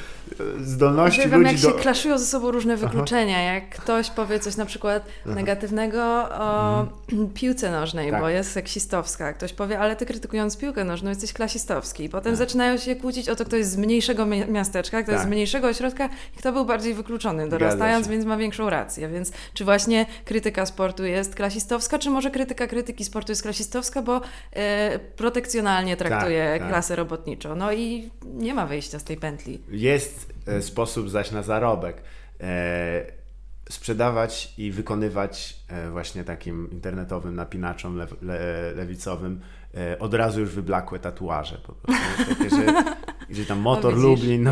zdolności Wiem, jak do... się klaszują ze sobą różne wykluczenia. Aha. Jak ktoś powie coś na przykład Aha. negatywnego o mhm. [clears throat] piłce nożnej, tak. bo jest seksistowska. Ktoś powie, ale ty krytykując piłkę nożną jesteś klasistowski. I potem tak. zaczynają się kłócić o to, kto jest z mniejszego miasteczka, kto tak. jest z tak. mniejszego ośrodka i kto był bardziej wykluczony dorastając, więc ma większą rację. Więc czy właśnie krytyka sportu jest klasistowska, czy może krytyka krytyki sportu jest klasistowska, bo e, protekcjonalnie traktuje tak, tak. klasę robotniczą. No i nie ma wyjścia z tej pętli. Jest E, sposób zaś na zarobek. E, sprzedawać i wykonywać e, właśnie takim internetowym napinaczom le, le, lewicowym od razu już wyblakłe tatuaże po prostu. Takie, że gdzie tam motor no, Lublin. [laughs] No,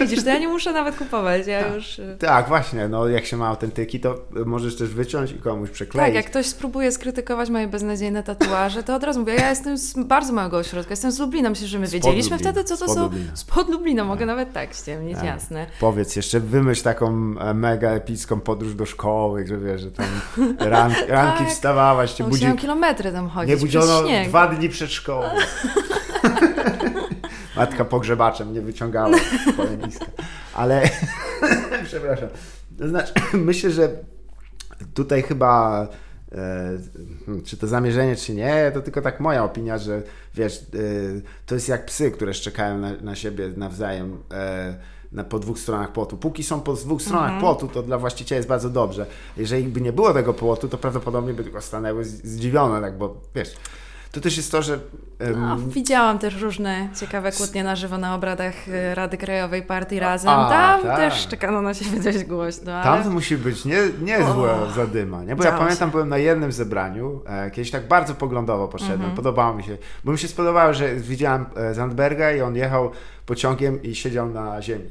widzisz, to ja nie muszę nawet kupować, ja tak. już... Y- tak, właśnie, no jak się ma autentyki, to możesz też wyciąć i komuś przekleić. Tak, jak ktoś spróbuje skrytykować moje beznadziejne tatuaże, to od razu mówię, ja jestem z bardzo małego ośrodka, jestem z Lublina, myślę, że my wiedzieliśmy wtedy, co to Spod są... Lublina. Spod Lublina, mogę tak. nawet tak ściemnić, tak. jasne. Powiedz, jeszcze wymyśl taką e, mega epicką podróż do szkoły, że wiesz, że tam ran, [laughs] ranki tak. wstawałaś, cię budzi... kilometry tam chodzić, Nie budzono dwa dni przed szkołą. [laughs] Matka pogrzebaczem nie wyciągała [laughs] polemiska. Ale [laughs] przepraszam. To znaczy, [clears throat] myślę, że tutaj chyba e, czy to zamierzenie, czy nie, to tylko tak moja opinia, że wiesz, e, to jest jak psy, które szczekają na, na siebie nawzajem e, na, po dwóch stronach płotu. Póki są po dwóch stronach mhm. płotu, to dla właściciela jest bardzo dobrze. Jeżeli by nie było tego płotu, to prawdopodobnie by tylko stanęły zdziwione, tak, bo wiesz, to też jest to, że... No, widziałam też różne ciekawe kłótnie na żywo na obradach y, Rady Krajowej Partii Razem. A, Tam tak. też czekano na siebie dość głośno. Ale... Tam to musi być nie, niezłe o, zadyma, nie? Bo ja pamiętam, się. byłem na jednym zebraniu, e, kiedyś tak bardzo poglądowo poszedłem, mhm. podobało mi się, bo mi się spodobało, że widziałem e, Zandberga i on jechał pociągiem i siedział na ziemi.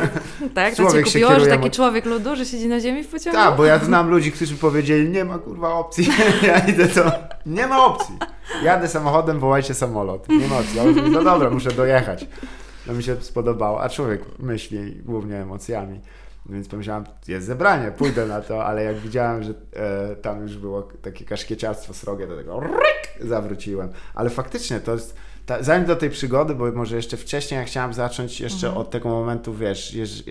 [laughs] tak, to cię kupiło, że taki człowiek ludu, że siedzi na ziemi w pociągu? Tak, bo ja znam ludzi, którzy powiedzieli, nie ma kurwa opcji, [laughs] ja idę to, nie ma opcji. Jadę samochodem, wołajcie samolot. Nie opcji. no dobra, muszę dojechać. No mi się spodobało, a człowiek myśli głównie emocjami. Więc pomyślałem, jest zebranie, pójdę na to, ale jak widziałem, że e, tam już było takie kaszkieciarstwo srogie, do tego ryk, zawróciłem. Ale faktycznie to jest ta, zanim do tej przygody, bo może jeszcze wcześniej, ja chciałam zacząć jeszcze mhm. od tego momentu, wiesz, jeż,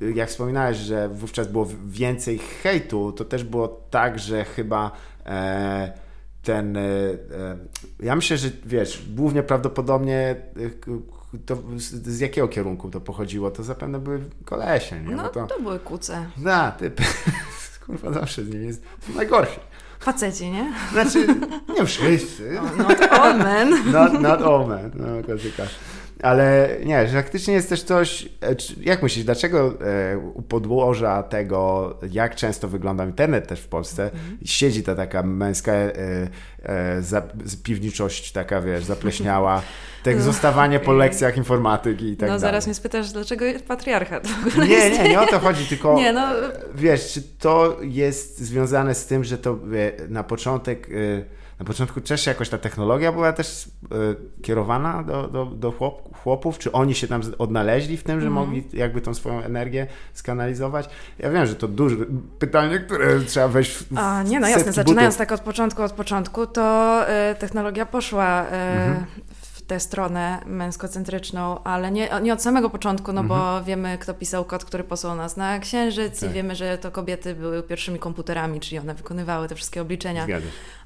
e, jak wspominałeś, że wówczas było więcej hejtu, to też było tak, że chyba e, ten, e, e ja myślę, że wiesz, głównie prawdopodobnie e, to z, jakiego kierunku to pochodziło, to zapewne były kolesie, nie? No to, to były kuce. Da, typy, [laughs] kurwa zawsze z nimi jest najgorszy. Faceci, nie? Znaczy, nie wszyscy. not all men. [laughs] Not, not all men. No, klasyka. Ale nie, że faktycznie jest też coś, e, jak myślisz, dlaczego e, u podłoża tego, jak często wygląda internet też w Polsce, mm. siedzi ta taka męska e, e, za, piwniczość, taka wiesz, zapleśniała, [laughs] tak zostawanie po lekcjach informatyki i tak No dalej. zaraz mnie spytasz, dlaczego jest patriarchat? Nie, nie, nie o to chodzi, tylko nie, no... wiesz, czy to jest związane z tym, że to na początek na początku też jakoś ta technologia była też y, kierowana do, do, do chłop, chłopów? Czy oni się tam odnaleźli w tym, że mm. mogli jakby tą swoją energię skanalizować? Ja wiem, że to duże pytanie, które trzeba wejść w A, Nie, no jasne, zaczynając tak od początku, od początku, to y, technologia poszła y, mm-hmm tę stronę męskocentryczną, ale nie, nie od samego początku, no mhm. bo wiemy, kto pisał kod, który posłał nas na Księżyc tak. i wiemy, że to kobiety były pierwszymi komputerami, czyli one wykonywały te wszystkie obliczenia,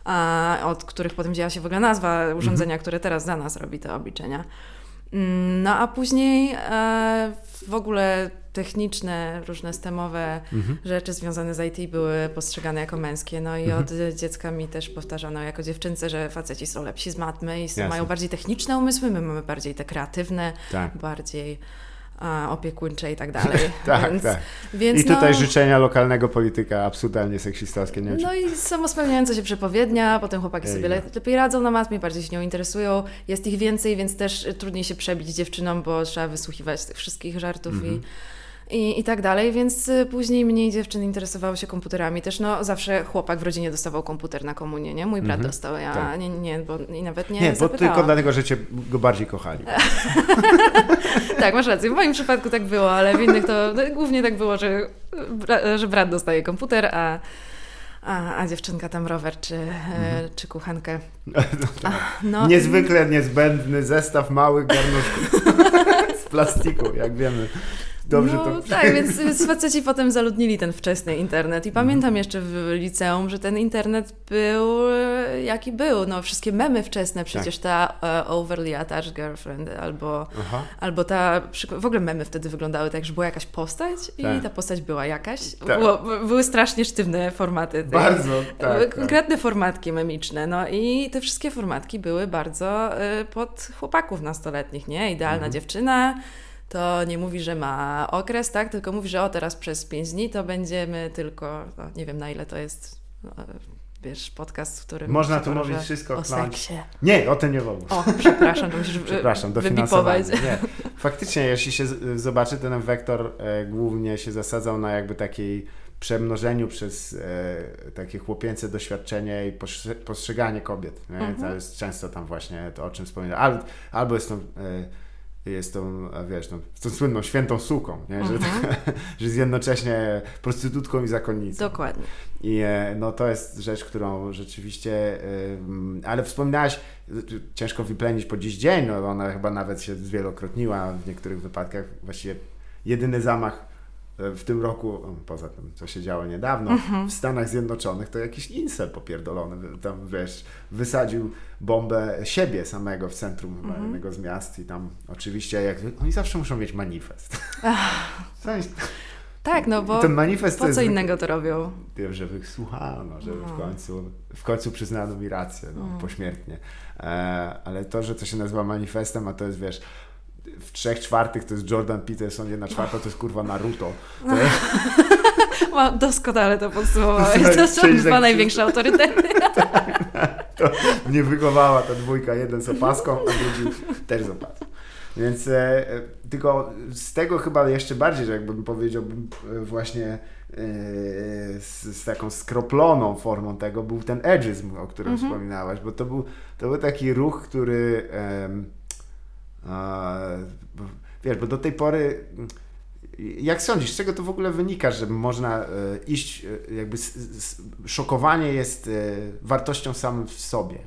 a, od których potem wzięła się w ogóle nazwa urządzenia, mhm. które teraz za nas robi te obliczenia. Mm, no a później e, w ogóle techniczne, różne stemowe mhm. rzeczy związane z IT były postrzegane jako męskie. No i mhm. od dziecka mi też powtarzano jako dziewczynce, że faceci są lepsi z matmy i Jasne. mają bardziej techniczne umysły, my mamy bardziej te kreatywne, tak. bardziej a, opiekuńcze i tak dalej. [laughs] tak, więc, tak. Więc I tutaj no, życzenia lokalnego polityka absurdalnie seksistowskie. Nie no i samospełniająca się przepowiednia, potem chłopaki Ej, sobie le lepiej radzą na matmie, bardziej się nią interesują, jest ich więcej, więc też trudniej się przebić dziewczynom, bo trzeba wysłuchiwać tych wszystkich żartów i mhm i, i tak dalej, więc y, później mniej dziewczyn interesowało się komputerami. Też no zawsze chłopak w rodzinie dostawał komputer na komunię, nie? Mój brat -hmm. dostał, ja tak. nie, nie, bo i nawet nie Nie, bo tylko dlatego, że cię go bardziej kochali. [laughs] tak, masz rację. W moim przypadku tak było, ale w innych to no, głównie tak było, że, że brat dostaje komputer, a a, a dziewczynka tam rower czy, mhm. czy kuchenkę. [laughs] No, tak. no, Niezwykle niezbędny zestaw małych garnuszków [laughs] z plastiku, jak wiemy. Dobrze no, to... Tak, więc, więc faceci potem zaludnili ten wczesny internet i pamiętam jeszcze w liceum, że ten internet był jaki był. No, wszystkie memy wczesne, przecież tak. ta uh, Overly Attached Girlfriend albo, albo ta... W ogóle memy wtedy wyglądały tak, że była jakaś postać i tak. ta postać była jakaś. Tak. Było, były strasznie sztywne formaty. Bardzo, [laughs] tak, tak. Konkretne formatki memiczne. No i te wszystkie formatki były bardzo y, pod chłopaków nastoletnich, nie? Idealna mhm. dziewczyna, to nie mówi, że ma okres, tak? Tylko mówi, że o teraz przez 5 dni to będziemy tylko, no, nie wiem na ile to jest. No, wiesz, podcast, w którym. Można tu mówić wszystko o seksie. Nie, o tym nie wolno. O, przepraszam, to musisz przepraszam, dofinansować. Nie. [laughs] Faktycznie, jeśli się zobaczy, ten wektor e, głównie się zasadzał na jakby takiej przemnożeniu przez e, takie chłopięce doświadczenie i postrzeganie kobiet. Mhm. To jest często tam właśnie to, o czym wspominałem. Albo, albo jest to. E, jest tą, wiesz, tą, tą słynną świętą suką, nie? Że, mhm. [laughs] że jest jednocześnie prostytutką i zakonnicą. Dokładnie. I e, no to jest rzecz, którą rzeczywiście, ale wspominałaś, ciężko wyplenić po dziś dzień, no ona chyba nawet się zwielokrotniła w niektórych wypadkach, właściwie jedyny zamach w tym roku, poza tym, co się działo niedawno, mhm. w Stanach Zjednoczonych, to jakiś incel popierdolony, tam wiesz, wysadził bombę siebie samego w centrum mhm. jednego z miast i tam oczywiście, jak oni zawsze muszą mieć manifest. Tak, no bo ten manifest po co innego to robią? Wiem, że wysłuchano, że no. w, końcu, w końcu przyznano mi rację, no, mm. pośmiertnie. E, ale to, że to się nazywa manifestem, a to jest, wiesz, w trzech czwartych to jest Jordan Peterson, jedna czwarta to jest kurwa Naruto. To jest... [laughs] Doskonale to podsumowałeś. To są dwa tak największe autorytety. [laughs] to mnie wychowała ta dwójka, jeden z opaską, a drugi też z opaską. Więc e, tylko z tego chyba jeszcze bardziej, że jakbym powiedział e, właśnie e, z, z, taką skroploną formą tego był ten edgyzm, o którym mm -hmm. wspominałaś, bo to był, to był taki ruch, który Wiesz, bo do tej pory jak sądzisz, z czego to w ogóle wynika, że można e, iść, e, jakby szokowanie jest e, wartością samym w sobie?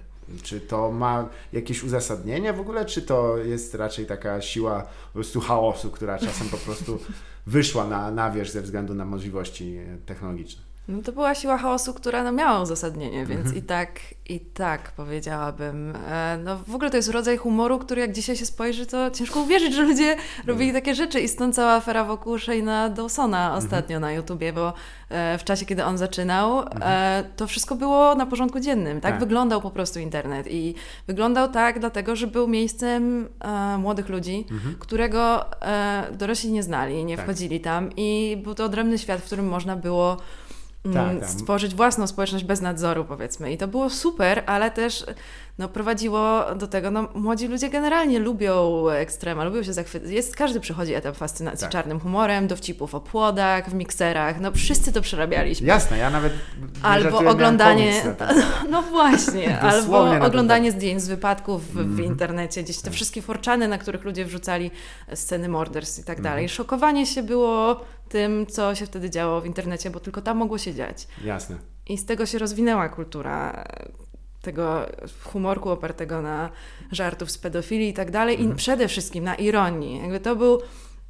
Czy to ma jakieś uzasadnienie w ogóle, czy to jest raczej taka siła po prostu chaosu, która czasem po prostu wyszła na, na wierzch ze względu na możliwości technologiczne? No to była siła chaosu, która no, miała uzasadnienie, więc mhm. i tak, i tak powiedziałabym. E, no w ogóle to jest rodzaj humoru, który jak dzisiaj się spojrzy, to ciężko uwierzyć, że ludzie robili mhm. takie rzeczy i stąd cała afera wokół Shane'a Dawsona mhm. ostatnio na YouTubie, bo e, w czasie, kiedy on zaczynał, e, to wszystko było na porządku dziennym. Tak, tak, wyglądał po prostu internet i wyglądał tak dlatego, że był miejscem młodych ludzi, którego dorośli nie znali, nie tak. wchodzili tam i był to odrębny świat, w którym można było tak, mm, tak. stworzyć własną społeczność bez nadzoru, powiedzmy. I to było super, ale też no, prowadziło do tego, no, młodzi ludzie generalnie lubią ekstrema, lubią się zachwycać. Jest, każdy przechodzi etap fascynacji tak. czarnym humorem, dowcipów o płodach, w mikserach, no wszyscy to przerabialiśmy. Jasne, ja nawet Albo oglądanie, [laughs] no właśnie, [laughs] albo oglądanie zdjęć z wypadków w, mm w internecie, gdzieś te tak. wszystkie forczany, na których ludzie wrzucali sceny morderstw i tak mhm. dalej. Mm. Szokowanie się było tym, co się wtedy działo w internecie, bo tylko tam mogło się dziać. Jasne. I z tego się rozwinęła kultura tego humorku opartego na żartów z pedofilii i tak dalej, mhm. i przede wszystkim na ironii. Jakby to był.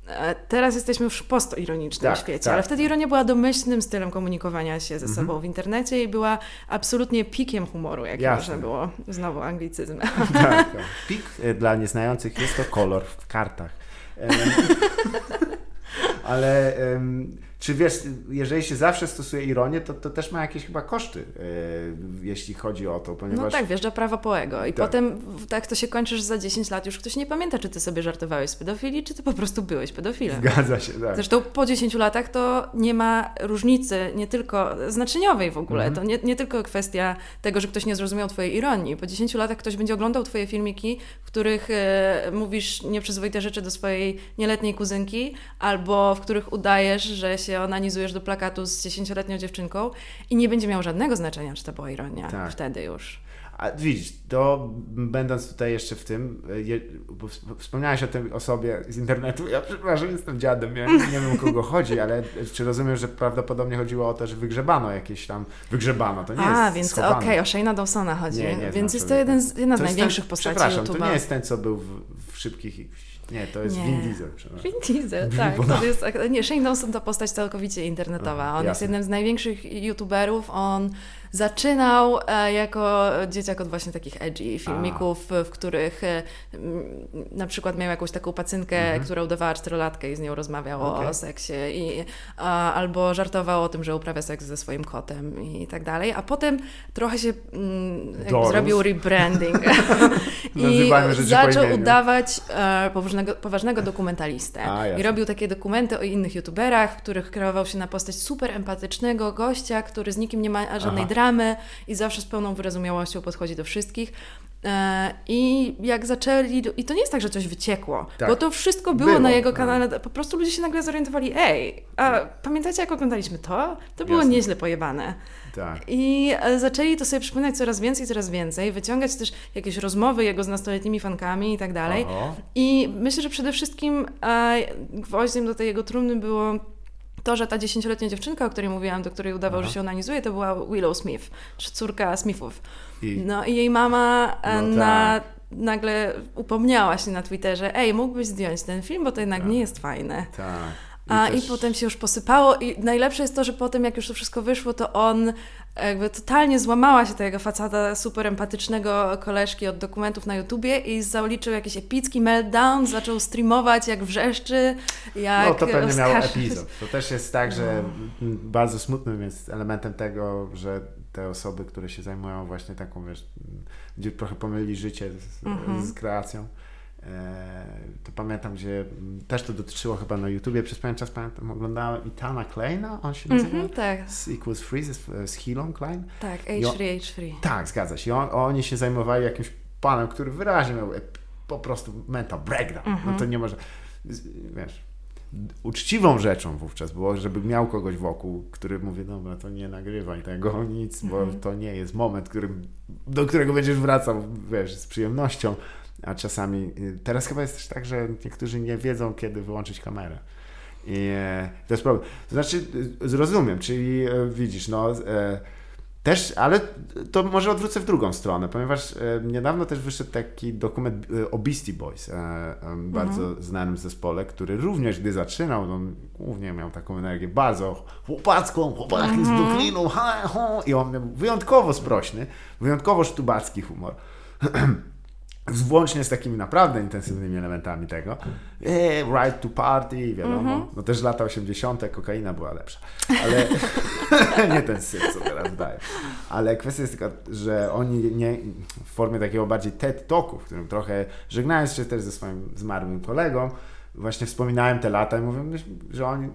E, teraz jesteśmy już w postoironicznym tak, świecie, tak. ale wtedy ironia była domyślnym stylem komunikowania się ze mhm. sobą w internecie i była absolutnie pikiem humoru, Jasne. można było. Znowu anglicyzm. [laughs] Tak, tak. Pik e, dla nieznających jest to kolor w kartach. [laughs] ale. Um, czy wiesz, jeżeli się zawsze stosuje ironię, to, to też ma jakieś chyba koszty, yy, jeśli chodzi o to, ponieważ... No tak, wjeżdża prawo poego i tak. potem tak to się kończy, że za 10 lat już ktoś nie pamięta, czy ty sobie żartowałeś z pedofilii, czy ty po prostu byłeś pedofilem. Zgadza się, tak. Zresztą po 10 latach to nie ma różnicy, nie tylko znaczeniowej w ogóle, mhm. to nie, nie tylko kwestia tego, że ktoś nie zrozumiał twojej ironii. Po 10 latach ktoś będzie oglądał twoje filmiki, w których e, mówisz nieprzyzwoite rzeczy do swojej nieletniej kuzynki, albo w których udajesz, że się się onanizujesz do plakatu z dziesięcioletnią dziewczynką i nie będzie miało żadnego znaczenia, czy to była ironia tak. wtedy już. A widzisz, to będąc tutaj jeszcze w tym, je, wspomniałeś o tej osobie z internetu, ja przepraszam, jestem dziadem, ja nie wiem o kogo chodzi, ale czy rozumiem, że prawdopodobnie chodziło o to, że wygrzebano jakieś tam, wygrzebano, to nie A, jest więc okej, okay, o Shane'a Dawsona chodzi, nie, nie więc jest to jeden z, jedna z największych ten, postaci Przepraszam, YouTube'a. to nie jest ten, co był w, w szybkich nie, to jest nie. Vin Diesel. Vin Diesel, [laughs] tak. To jest, nie, Shane Dawson to postać całkowicie internetowa. On Jasne. jest jednym z największych youtuberów. On Zaczynał e, jako dzieciak od właśnie takich edgy filmików, A. w których e, na przykład miał jakąś taką pacynkę, mhm. która udawała czterolatkę i z nią rozmawiał okay. o seksie i, albo żartował o tym, że uprawia seks ze swoim kotem i tak dalej, a potem trochę się mm, zrobił rebranding. [laughs] I zaczął udawać e, poważnego, poważnego dokumentalistę. A, i robił takie dokumenty o innych youtuberach, w których kreował się na postać super empatycznego gościa, który z nikim nie ma żadnej dramy i zawsze z pełną wyrozumiałością podchodzi do wszystkich. E, I jak zaczęli, i to nie jest tak, że coś wyciekło, tak. bo to wszystko było, było, na jego no. kanale. Po prostu ludzie się nagle zorientowali, ej, a pamiętacie jak oglądaliśmy to? To było Jasne. nieźle pojebane. Tak. I e, zaczęli to sobie przypominać coraz więcej, coraz więcej, wyciągać też jakieś rozmowy jego z nastoletnimi fankami i tak dalej. I myślę, że przede wszystkim e, gwoździem do tej jego trumny było to, że ta dziesięcioletnia dziewczynka, o której mówiłam, do której udawał, Aha. że się onanizuje, to była Willow Smith, czy córka Smithów. I... No i jej mama e, no na, tak. nagle upomniała się na Twitterze, ej, mógłbyś zdjąć ten film, bo to jednak tak. nie jest fajne. Tak. I A też... i potem się już posypało i najlepsze jest to, że potem jak już to wszystko wyszło, to on jakby totalnie złamała się ta jego facada super empatycznego koleżki od dokumentów na YouTubie i zaliczył jakiś epicki meltdown, zaczął streamować jak wrzeszczy, jak No to pewnie miał epizod. To też jest tak, że no. bardzo smutnym jest elementem tego, że te osoby, które się zajmują właśnie taką, wiesz, gdzie trochę pomyli życie z, -hmm. z kreacją, to pamiętam, gdzie też to dotyczyło chyba na YouTubie, przez pewien czas pamiętam, oglądałem Itana Kleina, on się nazywa? Mm -hmm, tak. Z Equals Free, z, z Hilon Klein. Tak, H3, H3. Tak, zgadza się. On, oni się zajmowali jakimś panem, który wyraźnie miał po prostu mental breakdown. Mm -hmm. No to mhm. nie może, wiesz, uczciwą rzeczą wówczas było, żeby miał kogoś wokół, który mówi, dobra, to nie nagrywaj tego, nic, bo mm -hmm. to nie jest moment, którym, do którego będziesz wracał, wiesz, z przyjemnością a czasami, y, teraz chyba jest też tak, że niektórzy nie wiedzą, kiedy wyłączyć kamerę. I e, to jest problem. To znaczy, y, zrozumiem, czyli e, widzisz, no, e, też, ale to może odwrócę w drugą stronę, ponieważ niedawno też wyszedł taki dokument o Beastie Boys, e, bardzo mhm. znanym zespole, który również gdy zaczynał, on głównie miał taką energię bardzo chłopacką, chłopaki mhm. z Brooklynu, ha, ha, i on miał wyjątkowo sprośny, wyjątkowo sztubacki humor. [clears throat] Włącznie z takimi naprawdę intensywnymi elementami tego. E, right to party, wiadomo. Mm -hmm. No też lata 80. kokaina była lepsza. Ale [laughs] nie ten syf, co teraz daje. Ale kwestia jest taka, że oni nie, w formie takiego bardziej TED Talku, w którym trochę żegnając się też ze swoim zmarłym kolegą, właśnie wspominałem te lata i mówię, że oni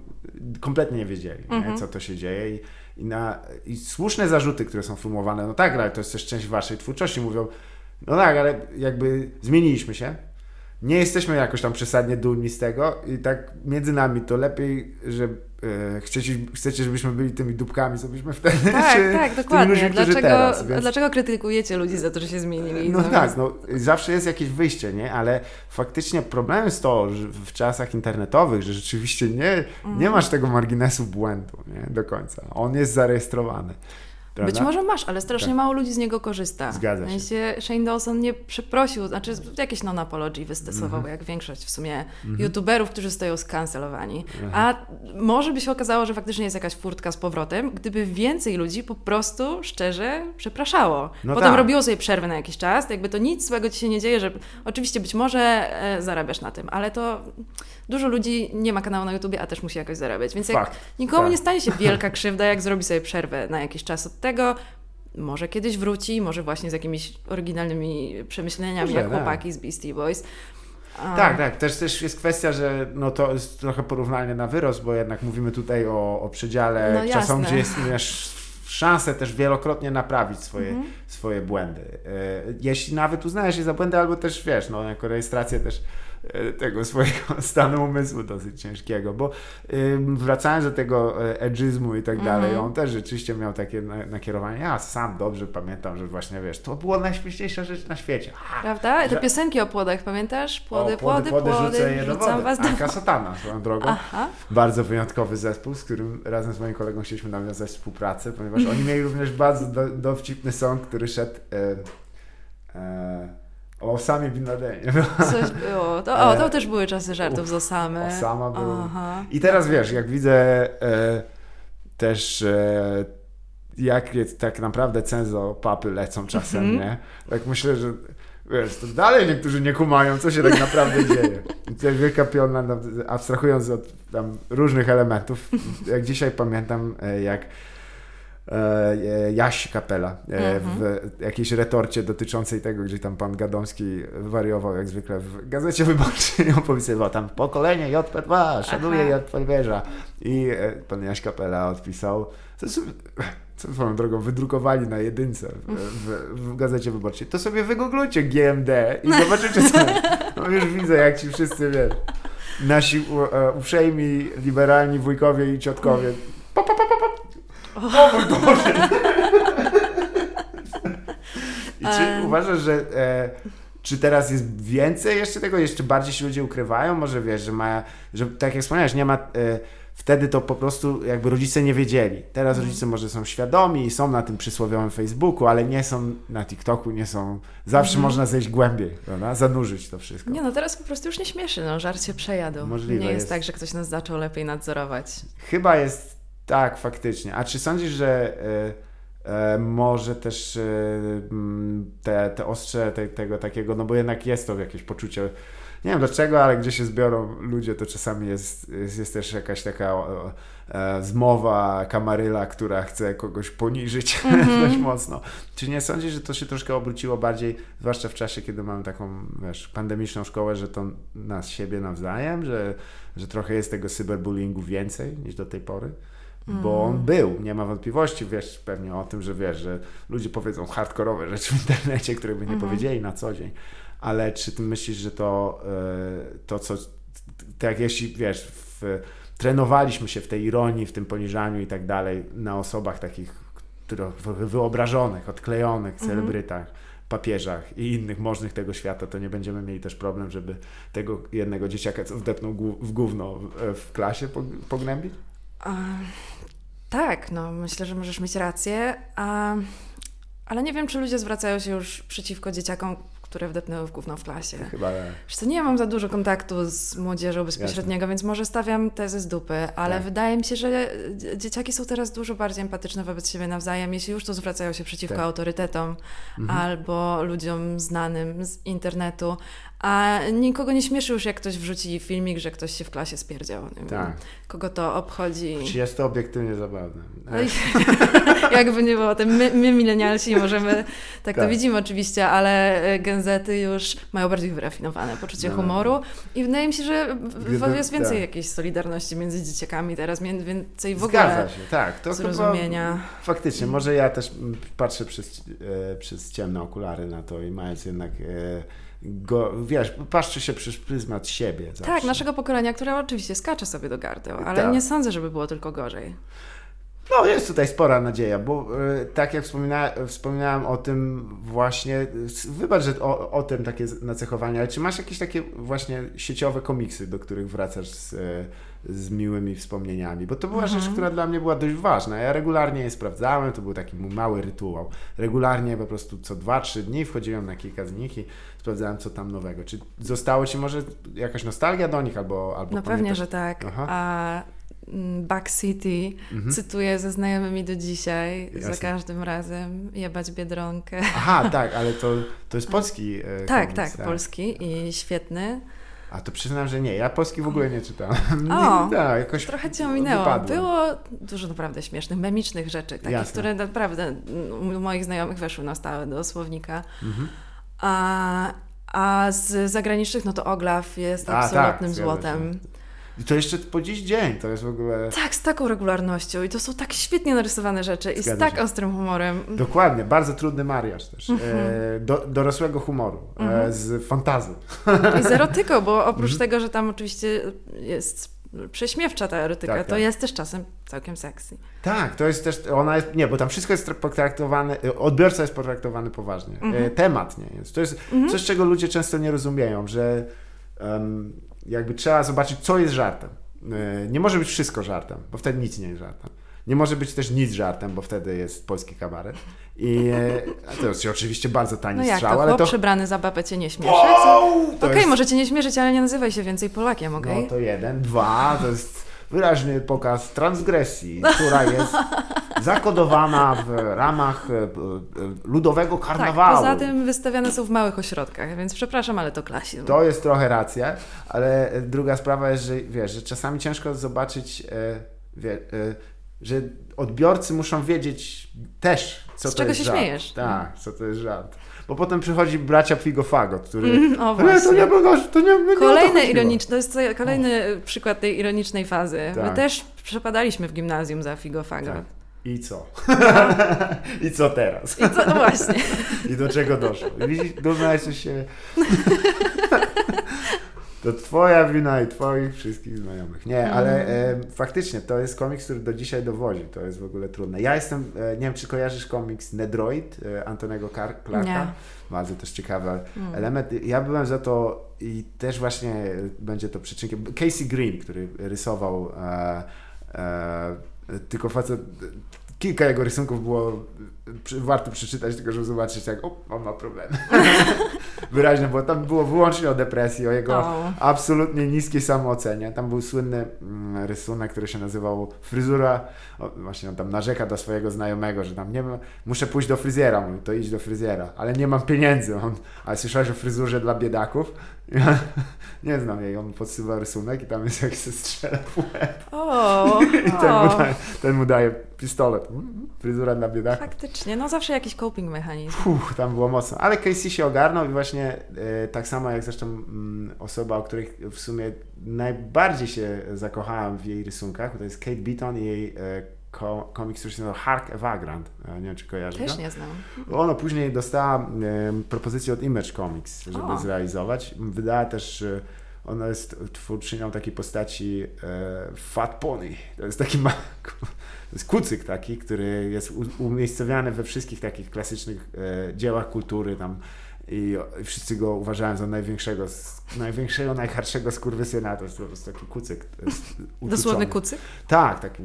kompletnie nie wiedzieli, mm -hmm. nie, mhm. co to się dzieje. I, i, na, I słuszne zarzuty, które są formułowane, no tak, ale to jest też część waszej twórczości, mówią, no tak, ale jakby zmieniliśmy się. Nie jesteśmy jakoś tam przesadnie dumni z tego i tak między nami to lepiej, że e, chcecie, chcecie, żebyśmy byli tymi dupkami, co byśmy wtedy. Tak, czy, tak, dokładnie. Ludźmi, dlaczego, teraz, więc... dlaczego krytykujecie ludzi za to, że się zmienili? No, no tak, no, zawsze jest jakieś wyjście, nie? Ale faktycznie problemem jest to, że w czasach internetowych, że rzeczywiście nie, nie mhm. masz tego marginesu błędu, nie? Do końca. On jest zarejestrowany. Prawda? Być może masz, ale strasznie tak. mało ludzi z niego korzysta. Zgadza się. Shane Dawson nie przeprosił, znaczy jakieś non-apology wystosował, mm-hmm. jak większość w sumie mm-hmm. youtuberów, którzy stoją skancelowani. A może by się okazało, że faktycznie jest jakaś furtka z powrotem, gdyby więcej ludzi po prostu szczerze przepraszało. No Potem tak. robiło sobie przerwę na jakiś czas, jakby to nic złego ci się nie dzieje, że oczywiście być może e, zarabiasz na tym, ale to dużo ludzi nie ma kanału na YouTubie, a też musi jakoś zarabiać. Więc jak Fakt. nikomu tak. nie stanie się wielka [laughs] krzywda, jak zrobi sobie przerwę na jakiś czas od tego, może kiedyś wróci, może właśnie z jakimiś oryginalnymi przemyśleniami, Może, jak tak. chłopaki z Beastie Boys. A... Tak, tak. Też, też jest kwestia, że no to jest trochę porównanie na wyrost, bo jednak mówimy tutaj o, o przedziale no, czasem, gdzie jest masz szansę też wielokrotnie naprawić swoje, mm -hmm. swoje błędy. E, jeśli nawet uznajesz je za błędy, albo też wiesz, no jako rejestrację też tego swojego [laughs] stanu umysłu dosyć ciężkiego, bo wracając do tego e, edżyzmu i tak dalej, mm. on też rzeczywiście miał takie nakierowanie, ja sam dobrze pamiętam, że właśnie wiesz, to była najśmieszniejsza rzecz na świecie. Prawda? Te piosenki o płodach, pamiętasz? Płody, o, płody, płody, płody, płody, rzucę was do... Anka Satana swoją drogą. Aha. Bardzo wyjątkowy zespół, z którym razem z moim kolegą chcieliśmy nawiązać współpracę, ponieważ oni mieli również bardzo do, dowcipny song, który szedł e, e, o Osamie Bin Ladenie. Coś było. To, o, to też były czasy żartów z Osamy. Osama był. Aha. I teraz wiesz, jak widzę e, też e, tak naprawdę cenzo papy lecą czasem, mm -hmm. nie? Tak myślę, że wiesz, to dalej niektórzy nie kumają, co się tak naprawdę dzieje. I tutaj wielka piona, no, abstrahując od tam różnych elementów, jak dzisiaj pamiętam, e, jak Jaś Kapela e, w mhm. jakiejś retorcie dotyczącej tego, gdzie tam pan Gadomski wariował jak zwykle w Gazecie Wyborczej opowiadał tam pokolenie JP2 szanuje JP wieża i e, pan Jaś Kapela odpisał co, sobie, co swoją drogą wydrukowali na jedynce w, w, w Gazecie Wyborczej. To sobie wygooglujcie GMD i zobaczycie co no już widzę jak ci wszyscy wiesz nasi uprzejmi liberalni wujkowie i ciotkowie. Pa, pa, pa, o mój Boże! I czy um. uważasz, że e, czy teraz jest więcej jeszcze tego? Jeszcze bardziej się ludzie ukrywają? Może wiesz, że ma, że tak jak wspomniałeś, nie ma... E, wtedy to po prostu jakby rodzice nie wiedzieli. Teraz mhm. rodzice może są świadomi i są na tym przysłowiowym Facebooku, ale nie są na TikToku, nie są... Zawsze mhm. można zejść głębiej, prawda? Zanurzyć to wszystko. Nie, no teraz po prostu już nie śmieszy, no żart się przejadł. Możliwe nie jest, jest tak, że ktoś nas zaczął lepiej nadzorować. Chyba jest tak, faktycznie. A czy sądzisz, że y, y, może też y, te, te ostrze te, tego takiego, no bo jednak jest to jakieś poczucie, nie wiem dlaczego, ale gdzie się zbiorą ludzie, to czasami jest, jest, jest też jakaś taka e, zmowa kamaryla, która chce kogoś poniżyć [laughs] mm -hmm. dość mocno. Czy nie sądzisz, że to się troszkę obróciło bardziej, zwłaszcza w czasie, kiedy mamy taką, wiesz, pandemiczną szkołę, że to na siebie nawzajem, że, że trochę jest tego cyberbullyingu więcej niż do tej pory? Bo on był, nie ma wątpliwości, wiesz pewnie o tym, że wiesz, że ludzie powiedzą hardkorowe rzeczy w internecie, które by nie mhm. powiedzieli na co dzień, ale czy ty myślisz, że to, e, to co, tak jeśli wiesz, w, trenowaliśmy się w tej ironii, w tym poniżaniu i tak dalej na osobach takich wyobrażonych, odklejonych, mhm. celebrytach, papieżach i innych możnych tego świata, to nie będziemy mieli też problem, żeby tego jednego dzieciaka, co wdepnął w gówno w klasie pognębić? Tak, no myślę, że możesz mieć rację, a... ale nie wiem, czy ludzie zwracają się już przeciwko dzieciakom, które wdepnęły w gówno w klasie. Chyba co, nie mam za dużo kontaktu z młodzieżą bezpośredniego, Jasne. więc może stawiam tezy z dupy, ale tak. wydaje mi się, że dzieciaki są teraz dużo bardziej empatyczne wobec siebie nawzajem. Jeśli już to zwracają się przeciwko tak. autorytetom mhm. albo ludziom znanym z internetu, a nikogo nie śmieszy już, jak ktoś wrzuci filmik, że ktoś się w klasie spierdział. Tak. Kogo to obchodzi. Czy jest to obiektywnie zabawne. [laughs] Jakby nie było, my, my milenialsi możemy, tak, tak, to widzimy oczywiście, ale genzety już mają bardziej wyrafinowane poczucie no. humoru i wydaje mi się, że jest więcej tak. jakiejś solidarności między dzieciakami teraz, więcej w ogóle Zgadza się, tak. To zrozumienia. faktycznie, może ja też patrzę przez, e, przez ciemne okulary na to i mając jednak e, go, wiesz, patrzy się przez pryzmat siebie. Zawsze. Tak, naszego pokolenia, które oczywiście skacze sobie do gardeł, ale tak. nie sądzę, żeby było tylko gorzej. No, jest tutaj spora nadzieja, bo y, tak jak wspomina, wspominałem o tym właśnie, wybacz, że o, o tym takie nacechowania, ale czy masz jakieś takie właśnie sieciowe komiksy, do których wracasz z, z miłymi wspomnieniami? Bo to była mhm. rzecz, która dla mnie była dość ważna. Ja regularnie je sprawdzałem, to był taki mój mały rytuał. Regularnie po prostu co 2-3 dni wchodziłem na kilka z nich i sprawdzałem, co tam nowego. Czy zostało Ci może jakaś nostalgia do nich albo... albo no pewnie, że tak. Aha. A Back City mhm. cytuję ze znajomymi do dzisiaj, Jasne. za każdym razem, jebać Biedronkę. Aha, [laughs] tak, ale to, to jest polski e, Tak, komiks, tak, tak, polski i świetny. A to przyznam, że nie. Ja polski w ogóle nie czytałem. [laughs] O, tak, jakoś trochę cię ominęło. Było dużo naprawdę śmiesznych, memicznych rzeczy, takich, Jasne. które naprawdę u moich znajomych weszły na stałe do słownika. Mhm. A, a z zagranicznych, no to Oglaf jest a, tak, absolutnym tak, złotem. I to jeszcze po dziś dzień, to jest w ogóle... Tak, z taką regularnością i to są tak świetnie narysowane rzeczy i z tak się. ostrym humorem. Dokładnie, bardzo trudny mariaż też. Mm -hmm. e, do, dorosłego humoru, mm -hmm. e, mhm. z fantazy. I z erotyką, bo oprócz mm -hmm. tego, że tam oczywiście jest prześmiewcza ta erotyka, tak, to tak. jest też czasem całkiem sexy. Tak, to jest też, ona jest, nie, bo tam wszystko jest potraktowane, odbiorca jest potraktowany poważnie. Mm -hmm. Temat nie jest. To jest -hmm. coś, czego ludzie często nie rozumieją, że um, jakby trzeba zobaczyć, co jest żartem. E, nie może być wszystko żartem, bo wtedy nic nie jest żartem. Nie może być też nic żartem, bo wtedy jest polski kabaret. I e, to jest oczywiście bardzo tani no jak, strzał, to ale to... przebrany za babę cię nie śmieszy? Okej, okay, jest... możecie nie śmieszyć, ale nie nazywaj się więcej Polakiem, okej? Okay? No to jeden. Dwa, to jest wyraźny pokaz transgresji, która jest zakodowana w ramach e, e, ludowego tak, karnawału. Tak, poza tym wystawiane są w małych ośrodkach, więc przepraszam, ale to klasizm. To jest trochę racja, ale druga sprawa jest, że wiesz, że czasami ciężko zobaczyć, e, wie, że odbiorcy muszą wiedzieć też, co Z to jest się żart. śmiejesz. Tak, co to jest żart bo potem przychodzi bracia Figofago, który... Mm, o [laughs] właśnie. to nie było, to nie, nie Kolejne ironiczne, to jest kolejny o. przykład tej ironicznej fazy. Tak. My też przepadaliśmy w gimnazjum za Figofago. Tak. I co? [laughs] I co teraz? I co? No właśnie. [laughs] I do czego doszło? Widzisz, doznałeś się... To twoja wina i twoich wszystkich znajomych. Nie, ale mm. e, faktycznie to jest komiks, który do dzisiaj dowodzi. To jest w ogóle trudne. Ja jestem, e, nie wiem czy kojarzysz komiks Nedroid e, Antonego Clarka. Nie. Bardzo też ciekawy mm. element. Ja byłem za to i też właśnie będzie to przyczynkiem. Casey Green, który rysował e, e, tylko facet kilka jego rysunków było warto przeczytać, tylko żeby zobaczyć, jak o, on ma problemy. [laughs] Wyraźnie, bo tam było wyłącznie o depresji, o jego oh. absolutnie niskiej samoocenie. Tam był słynny mm, rysunek, który się nazywał fryzura. O, właśnie on tam narzeka do swojego znajomego, że tam nie ma, muszę pójść do fryzjera. Mówi, to idź do fryzjera, ale nie mam pieniędzy. On, ale słyszałeś o fryzurze dla biedaków? Ja [laughs] nie znam jej, on podsyła rysunek i tam jest jak się strzela w łeb. O, [laughs] I ten, Mu daje, ten mu daje pistolet. Fryzura dla biedaków. Faktycznie, no zawsze jakiś coping mechanizm. Uff, tam było mocno. Ale Casey się ogarnął i właśnie e, tak samo jak zresztą m, osoba, o której w sumie najbardziej się zakochałem w jej rysunkach, to jest Kate Beaton i jej e, komiks, który się nazywa Hark a Vagrant. Nie wiem, czy Też go? nie znam. Ona później dostała e, propozycję od Image Comics, żeby o. zrealizować. Wydała też... E, ona jest twórczynią takiej postaci e, Fat Pony. To jest taki ma, to jest kucyk taki, który jest umiejscowiany we wszystkich takich klasycznych e, dziełach kultury tam i wszyscy go uważają za największego, największego, najhardszego skurwysyna. To jest po prostu taki kucyk. Dosłowny kucyk? Tak, taki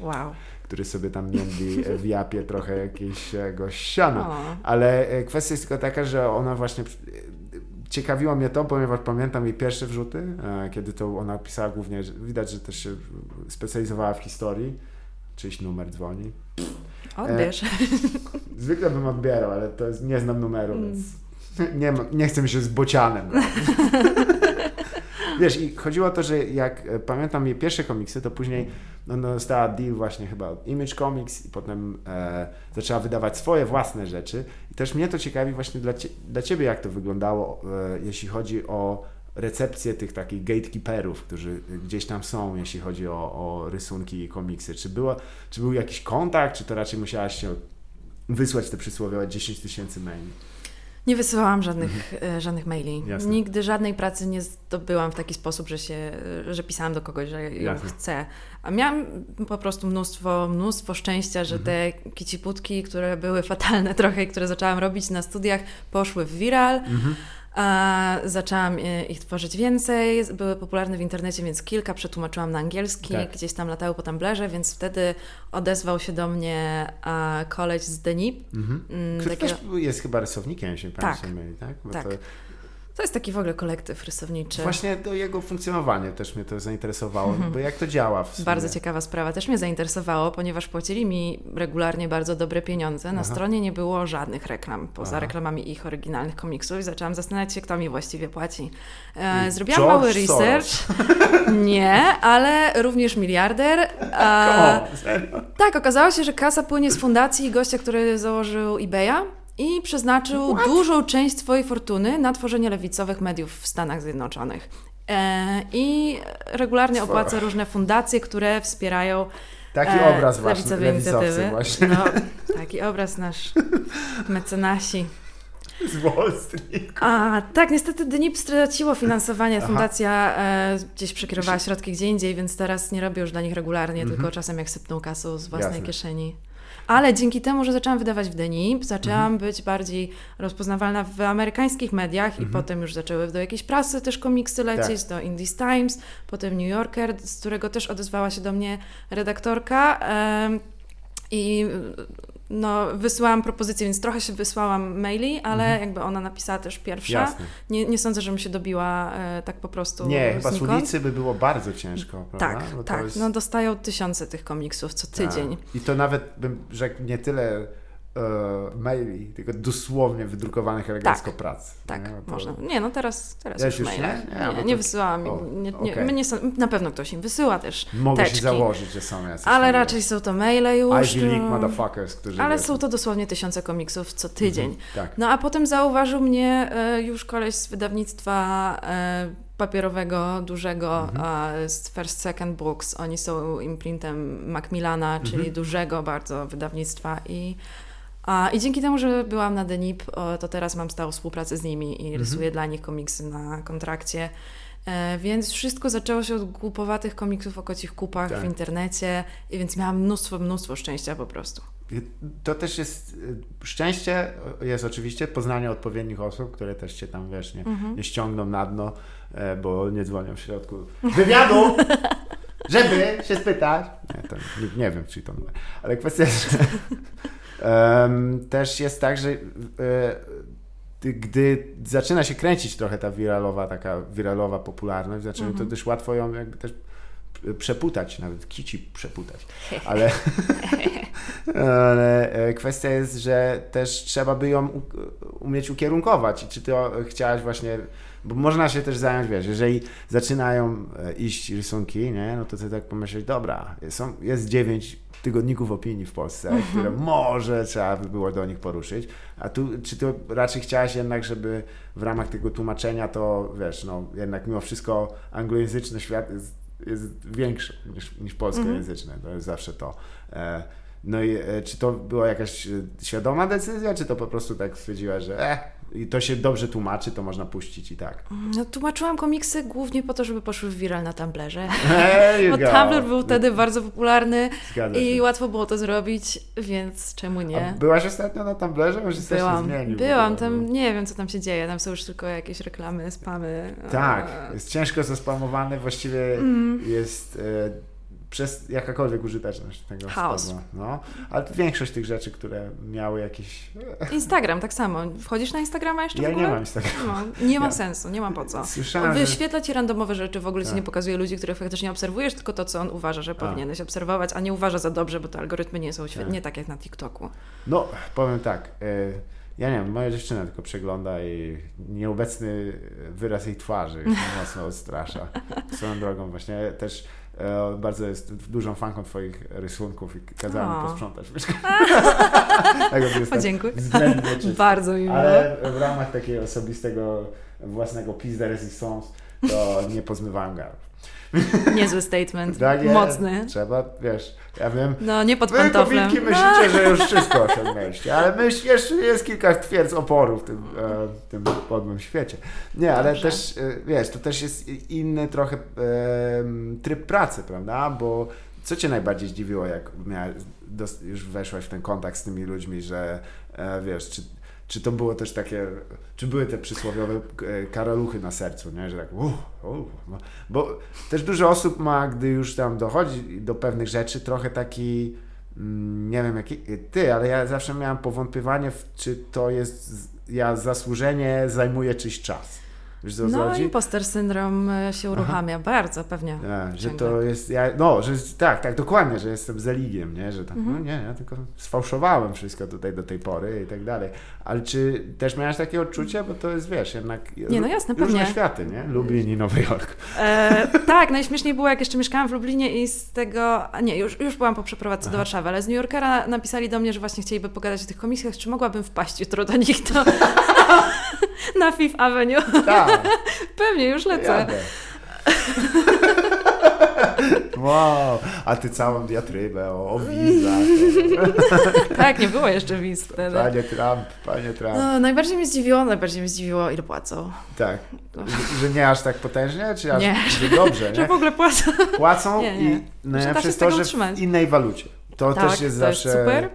Wow. który sobie tam międli w japie trochę jakiegoś siana. Ale e, kwestia jest tylko taka, że ona właśnie ciekawiło mnie to, ponieważ pamiętam jej pierwsze wrzuty, e, kiedy to ona pisała głównie, widać, że też się specjalizowała w historii. Czyjś numer dzwoni. Odbierz. E, [laughs] zwykle bym odbierał, ale to jest, nie znam numeru, mm. więc [laughs] nie, nie chcę mi się z bocianem. [laughs] Wiesz, i chodziło o to, że jak e, pamiętam jej pierwsze komiksy, to później no, no, dostała deal właśnie chyba od Image Comics i potem e, zaczęła wydawać swoje własne rzeczy. I też mnie to ciekawi właśnie dla, cie, dla Ciebie, jak to wyglądało, e, jeśli chodzi o recepcję tych takich gatekeeperów, którzy gdzieś tam są, jeśli chodzi o, o rysunki i komiksy. Czy, było, czy był jakiś kontakt, czy to raczej musiałaś się wysłać te przysłowiowe 10 tysięcy maili? Nie wysyłałam żadnych, mhm. Żadnych maili. Jasne. Nigdy żadnej pracy nie zdobyłam w taki sposób, że, się, że pisałam do kogoś, że ją Jasne. chcę. A miałam po prostu mnóstwo, mnóstwo szczęścia, że mhm. te kiciputki, które były fatalne [laughs] trochę i które zaczęłam robić na studiach, poszły w viral. Mhm. A zaczęłam e, ich tworzyć więcej, były popularne w internecie, więc kilka przetłumaczyłam na angielski, tak. gdzieś tam latały po Tumblerze, więc wtedy odezwał się do mnie koleś z Denip. Mhm. Mm, Który takiego... też jest chyba rysownikiem, jeśli tak. pamiętam, tak? Bo tak. To to jest taki w ogóle kolektyw rysowniczy. Właśnie do jego funkcjonowania też mnie to zainteresowało, mhm. bo jak to działa w sumie? Bardzo ciekawa sprawa. Też mnie zainteresowało, ponieważ płacili mi regularnie bardzo dobre pieniądze. Na Aha. stronie nie było żadnych reklam, poza Aha. reklamami ich oryginalnych komiksów i zaczęłam zastanawiać się, kto mi właściwie płaci. E, zrobiłam George mały research. [laughs] nie, ale również miliarder. [laughs] E, tak, okazało się, że kasa płynie z fundacji gościa, który założył eBaya i przeznaczył What? dużą część swojej fortuny na tworzenie lewicowych mediów w Stanach Zjednoczonych. E, I regularnie opłaca różne fundacje, które wspierają Taki e, obraz właśnie, inicjatywy. Właśnie. No, taki obraz nasz [laughs] mecenasi. Z Wall Street. A, tak, niestety DNIP straciło finansowanie. Fundacja e, gdzieś przekierowała środki gdzie indziej, więc teraz nie robię już dla nich regularnie, mm -hmm. tylko czasem jak sypną kasą z własnej Jasne. kieszeni. Ale dzięki temu, że zaczęłam wydawać w Denip, zaczęłam mhm. być bardziej rozpoznawalna w amerykańskich mediach mhm. i potem już zaczęły do jakiejś prasy też komiksy lecieć, tak. do Indies Times, potem New Yorker, z którego też odezwała się do mnie redaktorka. I no, wysyłałam propozycję, więc trochę się wysłałam maili, ale mhm. jakby ona napisała też pierwsza. Nie, nie sądzę, żebym się dobiła e, tak po prostu. Nie, chyba z ulicy by było bardzo ciężko, prawda? Tak, tak. Jest... No, dostają tysiące tych komiksów co tydzień. Tak. I to nawet bym rzekł nie tyle e, maili, tylko dosłownie wydrukowanych elegancko tak, prac. Tak, nie? No to... można. Nie, no teraz, teraz już, już maile. Nie, nie, nie, nie wysyłałam. O, nie, nie, okay. nie są, na pewno ktoś im wysyła też Mogę teczki, się założyć, że są jacyś. Ale raczej są to maile już. Ivy League motherfuckers, którzy... Ale są to dosłownie tysiące komiksów co tydzień. Mhm, tak. No a potem zauważył mnie e, już koleś z wydawnictwa e, papierowego, dużego mhm. z First Second Books. Oni są imprintem Macmillana, czyli mhm. dużego bardzo wydawnictwa i I dzięki temu, że byłam na Denip, to teraz mam stałą współpracę z nimi i mhm. rysuję dla nich komiksy na kontrakcie. E, więc wszystko zaczęło się od głupowatych komiksów o kocich kupach tak. w internecie, i więc miałam mnóstwo, mnóstwo szczęścia po prostu. To też jest e, szczęście, jest oczywiście poznanie odpowiednich osób, które też cię tam wiesz, nie, mhm. nie ściągną na dno, e, bo nie dzwonią w środku wywiadu, żeby się spytać. Nie, to, nie, nie wiem, czy to ale kwestia jest, że też jest tak, że e, gdy zaczyna się kręcić trochę ta wiralowa, taka wiralowa popularność, zaczyna to mhm. też łatwo ją jakby też przeputać, nawet kici przeputać. [laughs] Ale, [laughs] ale e, kwestia jest, że też trzeba by ją umieć ukierunkować. I czy ty chciałaś właśnie, bo można się też zająć, wiesz, jeżeli zaczynają e, iść rysunki, nie, no to ty tak pomyśleć, dobra, są, jest dziewięć tygodników opinii w Polsce, mhm. które może trzeba by było do nich poruszyć. A tu, czy ty raczej chciałaś jednak, żeby w ramach tego tłumaczenia to, wiesz, no jednak mimo wszystko anglojęzyczny świat jest, jest większy niż, niż polskojęzyczny, mhm. to jest zawsze to. E, no i e, czy to była jakaś świadoma decyzja, czy to po prostu tak stwierdziła, że eh, i to się dobrze tłumaczy, to można puścić i tak. No, tłumaczyłam komiksy głównie po to, żeby poszły w viral na Tumblrze. [laughs] Bo Tumblr był wtedy bardzo popularny i łatwo było to zrobić, więc czemu nie? A byłaś ostatnio na Tumblrze? Może byłam, zmienił, byłam tam, nie wiem co tam się dzieje, tam są już tylko jakieś reklamy, spamy. Tak, jest ciężko zaspamowany, właściwie mm. jest... Przez jakakolwiek użyteczność tego Chaos. spadła. No, ale większość tych rzeczy, które miały jakieś... Instagram tak samo. Wchodzisz na Instagrama jeszcze Ja w ogóle? nie mam Instagrama. No, nie ma Ja- sensu, nie ma po co. Słyszałem. Wyświetla ci randomowe rzeczy, w ogóle ci Tak. nie pokazuje ludzi, których faktycznie obserwujesz, tylko to, co on uważa, że powinieneś obserwować, a nie uważa za dobrze, bo te algorytmy nie są świetne, Tak. tak jak na TikToku. No, powiem tak. y, Ja nie wiem, moja dziewczyna tylko przegląda i nieobecny wyraz jej twarzy mocno odstrasza. [laughs] Swoją drogą właśnie też bardzo jest dużą fanką twoich rysunków i kazała mi posprzątać w mieszkaniu. [laughs] Tego jest Podziękuj. Bardzo mi miło. Ale w ramach takiego osobistego własnego de resistance to nie pozmywałem garów. Niezły statement. Tak. Mocny. Trzeba, wiesz, ja wiem, No, nie pod Wy pantoflem. kobitki myślicie, że już wszystko osiągnęliście, ale myśl, jeszcze jest kilka twierdz oporu w tym, e, w tym podłym świecie. Nie, ale Dobrze. też, e, wiesz, to też jest inny trochę e, tryb pracy, prawda? Bo co Cię najbardziej zdziwiło, jak dos- już weszłaś w ten kontakt z tymi ludźmi, że e, wiesz, czy, czy to było też takie, czy były te przysłowiowe e, karaluchy na sercu, nie? Że tak, uff, uff, no. bo też dużo osób ma, gdy już tam dochodzi do pewnych rzeczy, trochę taki, mm, nie wiem jak i- ty, ale ja zawsze miałem powątpiewanie, czy to jest, ja zasłużenie zajmuje czyjś czas. Wiesz co No, chodzi? imposter syndrom e, się uruchamia bardzo, pewnie. Ja, że to jest, ja, no, że tak, tak, dokładnie, że jestem zaligiem, nie, że tam, Mhm. no nie, ja tylko sfałszowałem wszystko tutaj do tej pory i tak dalej. Ale czy też miałeś takie odczucie, bo to jest, wiesz, jednak Nie, no jasne, różne pewnie. światy, nie? Lublin i Nowy Jork. E, tak, najśmieszniej było, jak jeszcze mieszkałam w Lublinie i z tego. A nie, już, już byłam po przeprowadzce do Aha. Warszawy, ale z New Yorkera napisali do mnie, że właśnie chcieliby pogadać o tych komisjach, czy mogłabym wpaść jutro do nich to [laughs] [laughs] na Fifth Avenue. Tak, [laughs] Pewnie, już lecę. jadę. [laughs] Wow, a ty całą diatrybę o, o wizach. Tak, nie było jeszcze wiz wtedy. Panie Trump, panie Trump. No, najbardziej mnie zdziwiło, najbardziej mnie zdziwiło, ile płacą. Tak, że, że nie aż tak potężnie, czy aż Nie. że dobrze, Że nie? w ogóle płacą. Płacą Nie, nie. i najlepsze jest to, że w innej walucie. To Tak, też jest to jest zawsze... super.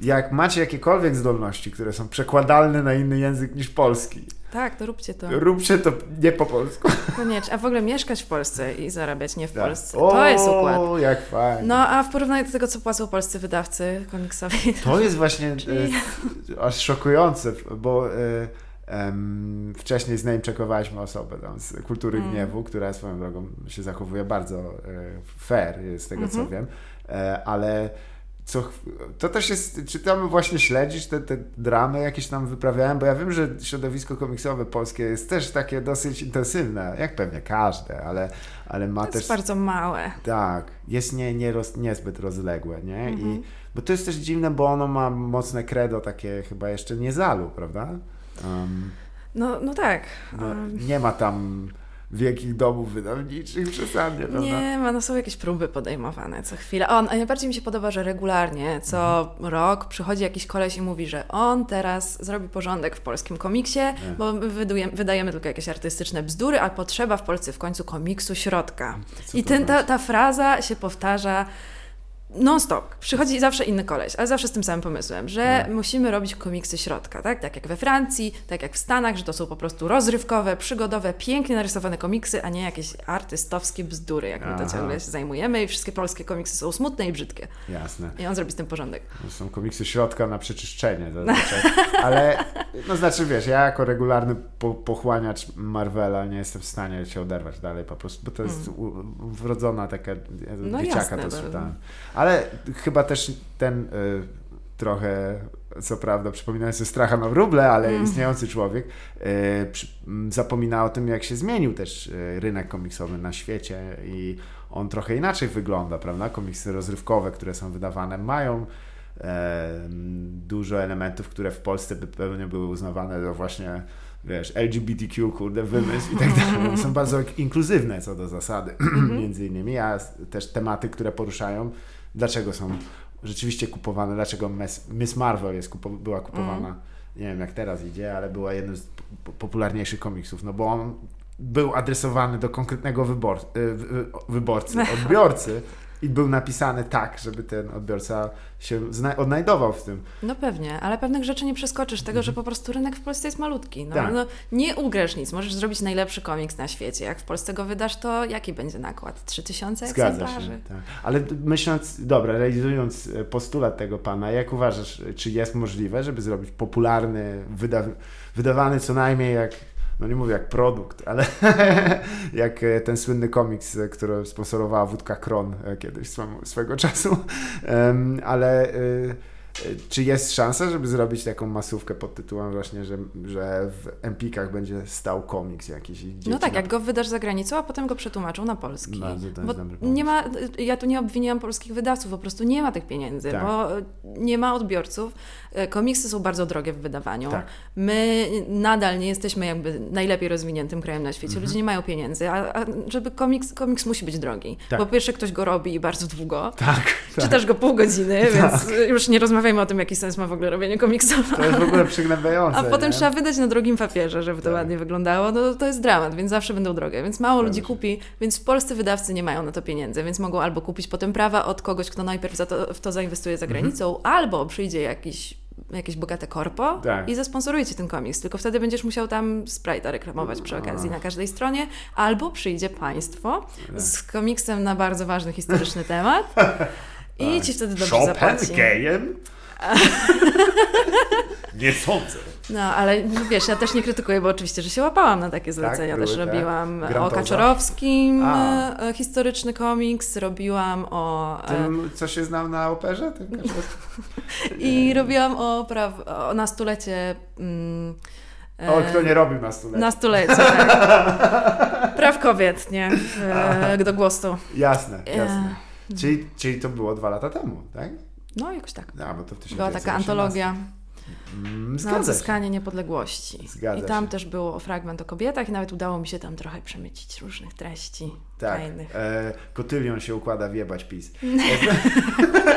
Jak macie jakiekolwiek zdolności, które są przekładalne na inny język niż polski, Tak, to róbcie to. róbcie to nie po polsku. Koniecznie. A w ogóle mieszkać w Polsce i zarabiać nie w Tak. Polsce. To jest układ. O, jak fajnie. No, a w porównaniu do tego, co płacą polscy wydawcy komiksowi. To jest właśnie Czyli- e, aż szokujące, bo e, em, wcześniej znajomczekowaliśmy osobę tam z kultury Mm. gniewu, która swoją drogą się zachowuje bardzo e, fair, z tego co Mhm. wiem, e, ale co, to też jest, czy tam właśnie śledzisz te, te dramy jakieś tam wyprawiałem, bo ja wiem, że środowisko komiksowe polskie jest też takie dosyć intensywne, jak pewnie każde, ale, ale ma To też... jest bardzo małe. Tak, jest nie, nie roz, niezbyt rozległe, nie? I, Mhm. bo to jest też dziwne, bo ono ma mocne credo takie chyba jeszcze nie zalu, prawda? Um, No, no tak. no, nie ma tam wielkich domów wydawniczych przesadnie, prawda? Nie ma, no są jakieś próby podejmowane co chwilę. On, a najbardziej mi się podoba, że regularnie, co Mhm. rok przychodzi jakiś koleś i mówi, że on teraz zrobi porządek w polskim komiksie, bo my wydujemy, wydajemy tylko jakieś artystyczne bzdury, a potrzeba w Polsce w końcu komiksu środka. Co I ten, ta, znaczy? ta fraza się powtarza non-stop. Przychodzi zawsze inny koleś, ale zawsze z tym samym pomysłem, że No. musimy robić komiksy środka, tak? Tak jak we Francji, tak jak w Stanach, że to są po prostu rozrywkowe, przygodowe, pięknie narysowane komiksy, a nie jakieś artystowskie bzdury, jak my to Aha. ciągle się zajmujemy i wszystkie polskie komiksy są smutne i brzydkie. Jasne. I on zrobi z tym porządek. To są komiksy środka na przeczyszczenie zazwyczaj. [laughs] Ale, no znaczy wiesz, ja jako regularny po, pochłaniacz Marvela nie jestem w stanie się oderwać dalej po prostu, bo to jest u, wrodzona taka, No dzieciaka jasne, to no. czytałem. Ale chyba też ten y, trochę, co prawda, przypominający Stracha na wróble, ale Mm. istniejący człowiek, y, przy, m, zapomina o tym, jak się zmienił też y, rynek komiksowy na świecie i on trochę inaczej wygląda, prawda? Komiksy rozrywkowe, które są wydawane, mają e, dużo elementów, które w Polsce by pewnie były uznawane za właśnie wiesz, LGBTQ, kurde, wymysł i tak [laughs] dalej. Są bardzo inkluzywne co do zasady, [clears throat] między innymi, a też tematy, które poruszają, dlaczego są rzeczywiście kupowane, dlaczego Miss, Marvel jest kupo, była kupowana, nie wiem jak teraz idzie, ale była jednym z popularniejszych komiksów, no bo on był adresowany do konkretnego wybor, y, wy- wyborcy, [laughs] odbiorcy, i był napisany tak, żeby ten odbiorca się odnajdował w tym. No pewnie, ale pewnych rzeczy nie przeskoczysz tego, że mhm. po prostu rynek w Polsce jest malutki. No, tak. no, nie ugrasz nic, możesz zrobić najlepszy komiks na świecie. Jak w Polsce go wydasz, to jaki będzie nakład? 3000 egzemplarzy? Się, tak. Ale myśląc, dobra, realizując e, postulat tego pana, jak uważasz, czy jest możliwe, żeby zrobić popularny, wyda wydawany co najmniej jak no nie mówię jak produkt, ale [laughs] jak e, ten słynny komiks, e, który sponsorowała Wódka Kron e, kiedyś swego [laughs] czasu, ale czy jest szansa, żeby zrobić taką masówkę pod tytułem właśnie, że, że w Empikach będzie stał komiks jakiś? No tak, na... jak go wydasz za granicą, a potem go przetłumaczą na polski. Bardzo to jest bo nie ma, ja tu nie obwiniłam polskich wydawców, po prostu nie ma tych pieniędzy, tak. bo nie ma odbiorców. E, komiksy są bardzo drogie w wydawaniu. Tak. My nadal nie jesteśmy jakby najlepiej rozwiniętym krajem na świecie. Mhm. Ludzie nie mają pieniędzy, a, a, żeby komiks, komiks musi być drogi. Tak. Po pierwsze ktoś go robi bardzo długo. Tak. Czytasz tak. go pół godziny, tak. więc już nie rozmawiajmy o tym, jaki sens ma w ogóle robienie komiksu. To jest w ogóle przygnębiające. A potem nie? trzeba wydać na drogim papierze, żeby to tak. ładnie wyglądało. No to jest dramat, więc zawsze będą drogie. Więc mało ludzi kupi, więc w Polsce wydawcy nie mają na to pieniędzy, więc mogą albo kupić potem prawa od kogoś, kto najpierw to, w to zainwestuje za mhm. granicą, mhm. albo przyjdzie jakiś jakieś bogate korpo tak. i zasponsorujecie ten komiks. Tylko wtedy będziesz musiał tam Sprite'a reklamować przy okazji na każdej stronie, albo przyjdzie państwo z komiksem na bardzo ważny historyczny [laughs] temat i ci wtedy dobrze Chopin zapłaci. gejem? [laughs] nie sądzę. No, ale wiesz, ja też nie krytykuję, bo oczywiście, że się łapałam na takie zlecenia. Tak, też były, robiłam tak. o Kaczorowskim A. E, historyczny komiks, robiłam o... E, Tym, co się znał na operze? [laughs] I robiłam o, praw, o nastulecie... Mm, o, kto nie robił na stulecie. Na stulecie, tak. [laughs] Praw kobiet, nie? E, do głosu. Jasne, jasne. Czyli, czyli to było dwa lata temu, tak? No, jakoś tak. A, bo to w Była taka antologia mm, na odzyskanie niepodległości. Zgadza I tam się. też było fragment o kobietach i nawet udało mi się tam trochę przemycić różnych treści tak. fajnych. E, kotylion się układa wjebać PiS. [laughs]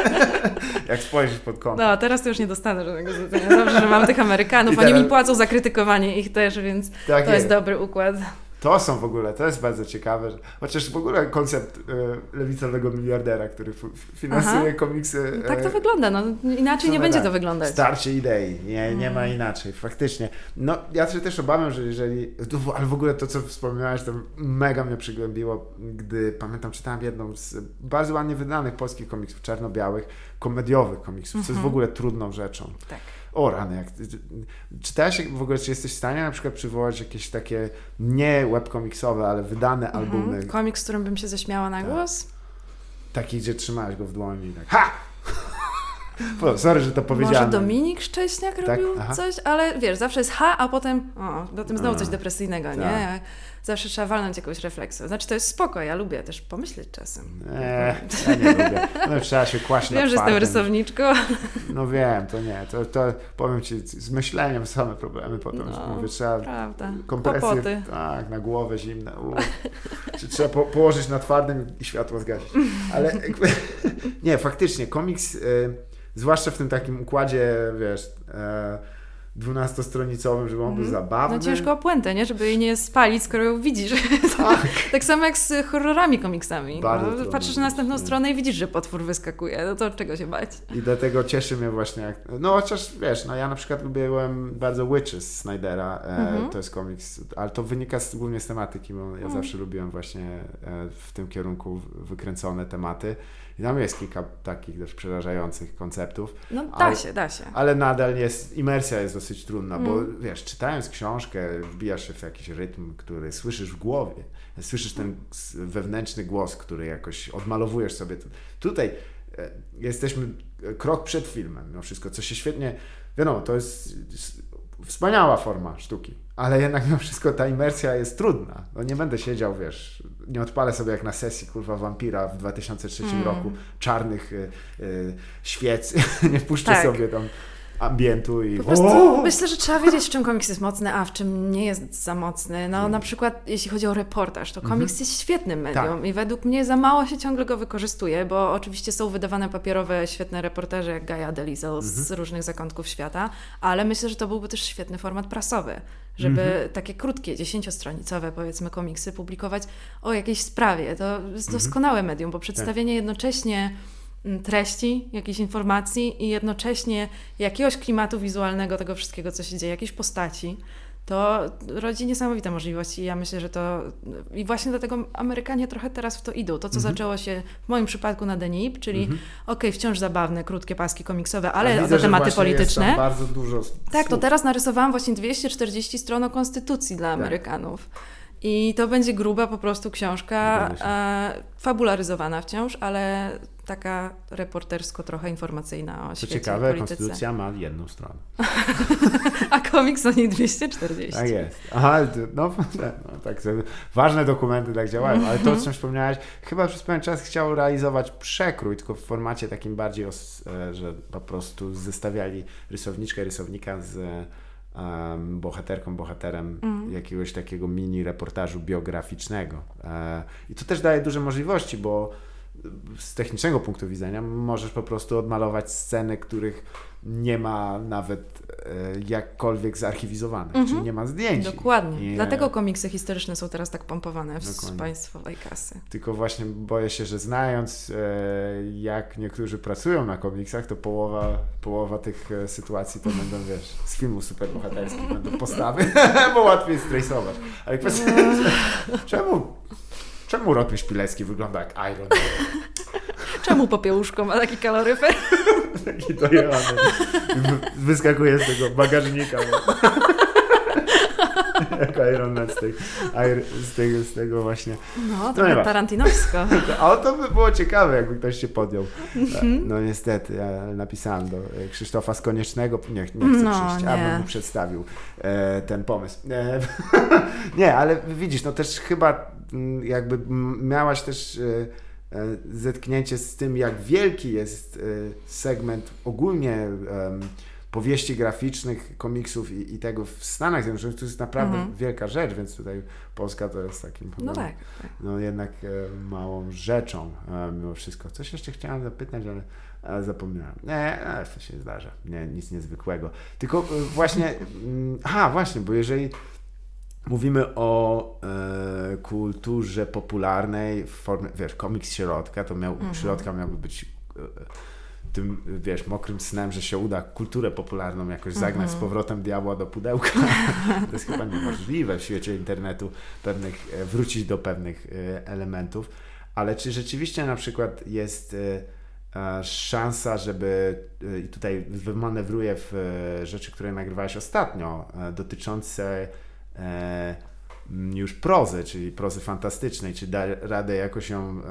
[laughs] Jak spojrzysz pod kątem. No, teraz to już nie dostanę żadnego zlecenia. Dobrze, że mam tych Amerykanów. Teraz... Oni mi płacą za krytykowanie ich też, więc tak to jest. jest dobry układ. To są w ogóle, to jest bardzo ciekawe, chociaż w ogóle koncept e, lewicowego miliardera, który finansuje Aha. komiksy. No tak to e, wygląda, no inaczej nie będzie to wyglądać. Starcie idei, nie, nie ma mm. inaczej, faktycznie. No ja się też obawiam, że jeżeli, ale w ogóle to co wspomniałeś, to mega mnie przyglębiło, gdy pamiętam, czytałem jedną z bardzo ładnie wydanych polskich komiksów, czarno-białych, komediowych komiksów, co jest w mhm. ogóle trudną rzeczą. Tak o rany, jak, czytałeś w ogóle, czy jesteś w stanie na przykład przywołać jakieś takie nie webkomiksowe, ale wydane mhm. albumy? Komiks, z którym bym się zaśmiała na tak. głos? Taki, gdzie trzymałeś go w dłoni tak ha! [laughs] Sorry, że to powiedziałem. Może Dominik Szcześniak tak? robił coś, ale wiesz, zawsze jest ha, a potem o, potem znowu coś depresyjnego, tak. nie? zawsze trzeba walnąć jakąś refleksję. Znaczy to jest spoko, ja lubię też pomyśleć czasem. Nie, ja nie lubię. No, trzeba się kłaść [laughs] Wiem, że jestem rysowniczką. [laughs] No wiem, to nie. To, to powiem Ci, z myśleniem same problemy potem. No, mówię, trzeba prawda. kompresję, tak, na głowę zimne. Czy trzeba po, położyć na twardym i światło zgasić. Ale nie, faktycznie, komiks, y, zwłaszcza w tym takim układzie, wiesz... Dwunastostronicowym, żeby on był mm. zabawny. No ciężko o puentę, nie? Żeby jej nie spalić, skoro ją widzisz. [laughs] Tak. tak samo jak z horrorami komiksami. No, patrzysz na następną stronę i widzisz, że potwór wyskakuje. No to czego się bać? I dlatego cieszy mnie właśnie, jak... no chociaż wiesz, no ja na przykład lubiłem bardzo Witches Snydera, e, mm-hmm. to jest komiks, ale to wynika z, głównie z tematyki, bo ja mm. zawsze lubiłem właśnie e, w tym kierunku wykręcone tematy. I tam jest kilka takich też przerażających konceptów. No da ale, się, da się. Ale nadal jest, imersja jest dosyć trudna, mm. bo wiesz, czytając książkę, wbijasz się w jakiś rytm, który słyszysz w głowie. Słyszysz ten wewnętrzny głos, który jakoś odmalowujesz sobie. Tutaj e, jesteśmy krok przed filmem, mimo wszystko, co się świetnie, wiadomo, to jest wspaniała forma sztuki, ale jednak mimo wszystko ta imersja jest trudna. No nie będę siedział, wiesz, nie odpalę sobie jak na sesji, kurwa, wampira w 2003 mm. roku, czarnych y, y, świec, [laughs] nie puszczę tak. sobie tam ambientu i... Po prostu myślę, że trzeba wiedzieć, w czym komiks jest mocny, a w czym nie jest za mocny. No hmm. na przykład jeśli chodzi o reportaż, to komiks mm -hmm. jest świetnym medium tak. i według mnie za mało się ciągle go wykorzystuje, bo oczywiście są wydawane papierowe świetne reportaże jak Gaia Delisel mm -hmm. z mhm. różnych zakątków świata, ale myślę, że to byłby też świetny format prasowy, żeby mhm. takie krótkie, dziesięciostronicowe powiedzmy komiksy publikować o jakiejś sprawie. To jest mhm. doskonałe medium, bo przedstawienie tak. jednocześnie mm, treści, jakiejś informacji i jednocześnie jakiegoś klimatu wizualnego tego wszystkiego, co się dzieje, jakiejś postaci to rodzi niesamowite możliwości. Ja myślę, że to i właśnie dlatego Amerykanie trochę teraz w to idą. To, co mhm. zaczęło się w moim przypadku na Denip, czyli mhm. okej, okay, wciąż zabawne, krótkie paski komiksowe, ale widzę, na tematy polityczne. bardzo dużo. Tak, to teraz narysowałam właśnie 240 stron o konstytucji dla tak. Amerykanów. I to będzie gruba po prostu książka, e, fabularyzowana wciąż, ale taka reportersko trochę informacyjna o świecie Co ciekawe, polityce. konstytucja ma jedną stronę. [laughs] A komiks o niej 240. Tak jest. Aha, no, [laughs] no tak ważne dokumenty tak działają, ale to, o czym wspomniałeś, chyba przez pewien czas chciał realizować przekrój, tylko w formacie takim bardziej, e, że po prostu zestawiali rysowniczkę, rysownika z um, bohaterką, bohaterem mm. jakiegoś takiego mini reportażu biograficznego. E, I to też daje duże możliwości, bo z technicznego punktu widzenia możesz po prostu odmalować sceny, których nie ma nawet e, jakkolwiek zarchiwizowanych, mm -hmm. czyli nie ma zdjęć. Dokładnie. I, Dlatego komiksy historyczne są teraz tak pompowane z państwowej kasy. Tylko właśnie boję się, że znając e, jak niektórzy pracują na komiksach, to połowa, połowa tych e, sytuacji to będą, wiesz, z filmów superbohaterskich będą postawy, [laughs] bo łatwiej stresować. Ale kwestia, [laughs] czemu Czemu Rotmy Szpilecki wygląda jak Iron Man? [laughs] Czemu popiełuszko ma taki kaloryfer? [laughs] taki dojechany. Wyskakuje z tego bagażnika. [laughs] [laughs] jak Iron Man z, z, tego, z tego właśnie. No, [laughs] to no, tarantinowsko. A to by było ciekawe, jakby ktoś się podjął. Mhm. No niestety, ja napisałem do Krzysztofa z Koniecznego, nie, nie chcę no, przyjść, nie. abym mu przedstawił e, ten pomysł. E, [laughs] nie, ale widzisz, no też chyba mm, jakby miałaś też e, e, zetknięcie z tym, jak wielki jest e, segment ogólnie powieści graficznych, komiksów i, i, tego w Stanach Zjednoczonych to jest naprawdę mhm. wielka rzecz, więc tutaj Polska to jest takim no, tak, tak. no jednak e, małą rzeczą e, mimo wszystko. Coś jeszcze chciałem zapytać, ale, ale zapomniałem. Nie, ale to się zdarza. Nie, nic niezwykłego. Tylko e, właśnie, mm, aha, właśnie, bo jeżeli mówimy o e, kulturze popularnej w formie, wiesz, komiks środka, to miał, mhm. środka miałby być e, tym, wiesz, mokrym snem, że się uda kulturę popularną jakoś zagnać z mhm. powrotem diabła do pudełka. [laughs] to jest chyba niemożliwe w świecie internetu pewnych, e, wrócić do pewnych e, elementów. Ale czy rzeczywiście na przykład jest e, szansa, żeby i tutaj wymanewruję w rzeczy, które nagrywałeś ostatnio, dotyczące już prozy, czyli prozy fantastycznej, czy da radę jakoś ją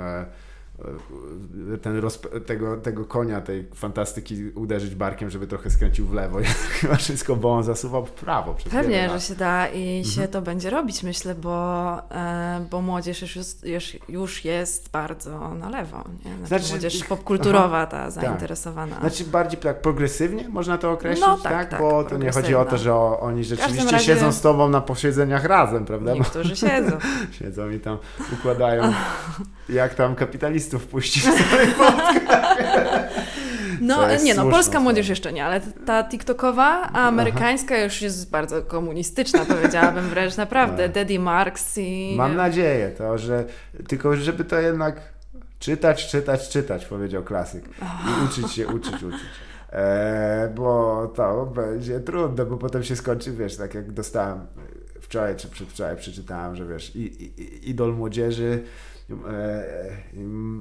ten tego, tego konia, tej fantastyki uderzyć barkiem, żeby trochę skręcił w lewo. [laughs] Chyba wszystko, bo on zasuwał w prawo. Pewnie, że się da i mhm. się to będzie robić, myślę, bo, e, bo młodzież już, już, już jest bardzo na lewo. Nie? Znaczy, znaczy, młodzież popkulturowa ta tak. zainteresowana. Tak. Znaczy bardziej tak progresywnie można to określić, no, tak, tak? tak bo to nie chodzi o to, że oni rzeczywiście razie... siedzą z tobą na posiedzeniach razem, prawda? Niektórzy siedzą. [laughs] siedzą i tam układają [laughs] jak tam kapitalistów puścić w [laughs] No nie no, polska młodzież jeszcze nie, ale ta TikTokowa, a amerykańska Aha. już jest bardzo komunistyczna, powiedziałabym wręcz naprawdę. No. Daddy Marks i... Mam nadzieję to, że tylko żeby to jednak czytać, czytać, czytać, powiedział klasyk. I uczyć się, uczyć, uczyć. E, bo to będzie trudne, bo potem się skończy, wiesz, tak jak dostałem wczoraj czy przedwczoraj przeczytałem, że wiesz, i, i, idol młodzieży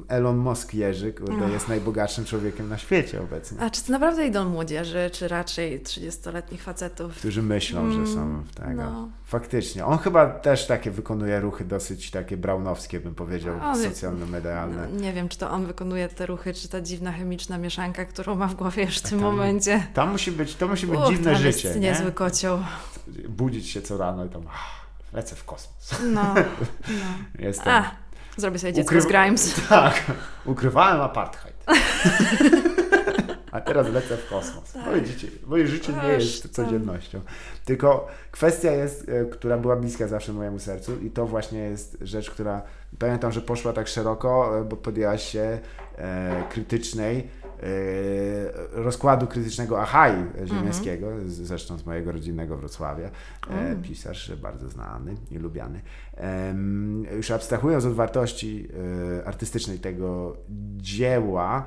Elon Musk Jerzy, kurde, jest najbogatszym człowiekiem na świecie obecnie. A czy to naprawdę idą młodzieży, czy raczej 30-letnich facetów? Którzy myślą, mm, że są mm, tego. No. Faktycznie. On chyba też takie wykonuje ruchy dosyć takie braunowskie, bym powiedział, socjalno-medialne. No, nie wiem, czy to on wykonuje te ruchy, czy ta dziwna chemiczna mieszanka, którą ma w głowie już w tym tam, momencie. Tam musi być, to musi być Uch, dziwne tam życie. Jest nie? niezły kocioł. Budzić się co rano i tam lecę w kosmos. No, [laughs] no. Jestem. A Zrobię sobie dziecko Ukry... z Grimes. [laughs] Tak, ukrywałem apartheid. [laughs] A teraz lecę w kosmos. Tak. No widzicie, moje życie nie jest codziennością. Tylko kwestia jest, e, która była bliska zawsze mojemu sercu i to właśnie jest rzecz, która pamiętam, że poszła tak szeroko, e, bo podjęłaś się e, krytycznej rozkładu krytycznego Achai Ziemiańskiego, mm -hmm. zresztą z mojego rodzinnego Wrocławia, mm. pisarz bardzo znany i lubiany. Już abstrahując od wartości artystycznej tego dzieła,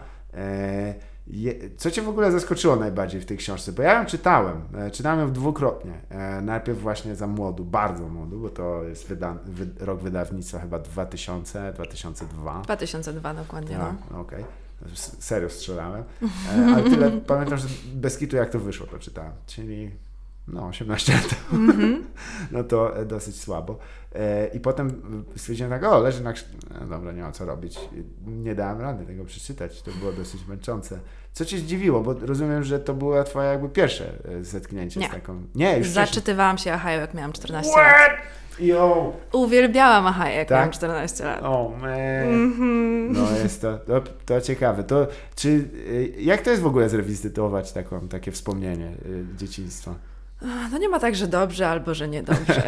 co Cię w ogóle zaskoczyło najbardziej w tej książce? Bo ja ją czytałem. E, czytałem ją dwukrotnie. E, najpierw właśnie za młodu, bardzo młodu, bo to jest wyda wy rok wydawnictwa chyba 2000, 2002. 2002 dokładnie. Tak, no. okej. Okay. Serio strzelałem. E, ale tyle pamiętam, że bez kitu jak to wyszło, to czytałem. Czyli no 18 lat. Mm -hmm. [laughs] no to dosyć słabo. I potem stwierdziłem tak, o, leży na... No dobra, nie ma co robić. Nie dałem rady tego przeczytać. To było dosyć męczące. Co cię zdziwiło? Bo rozumiem, że to było twoje jakby pierwsze e, zetknięcie nie. z taką... Nie, już Zaczytywałam się Ahajo, jak miałam 14 What? lat. Yo. Uwielbiałam Ahajo, jak tak? miałam 14 lat. O oh, man. Mm -hmm. No jest to, to, to, ciekawe. To, czy, e, jak to jest w ogóle zrewizytować taką, takie wspomnienie e, dzieciństwa? No nie ma tak, że dobrze albo że niedobrze.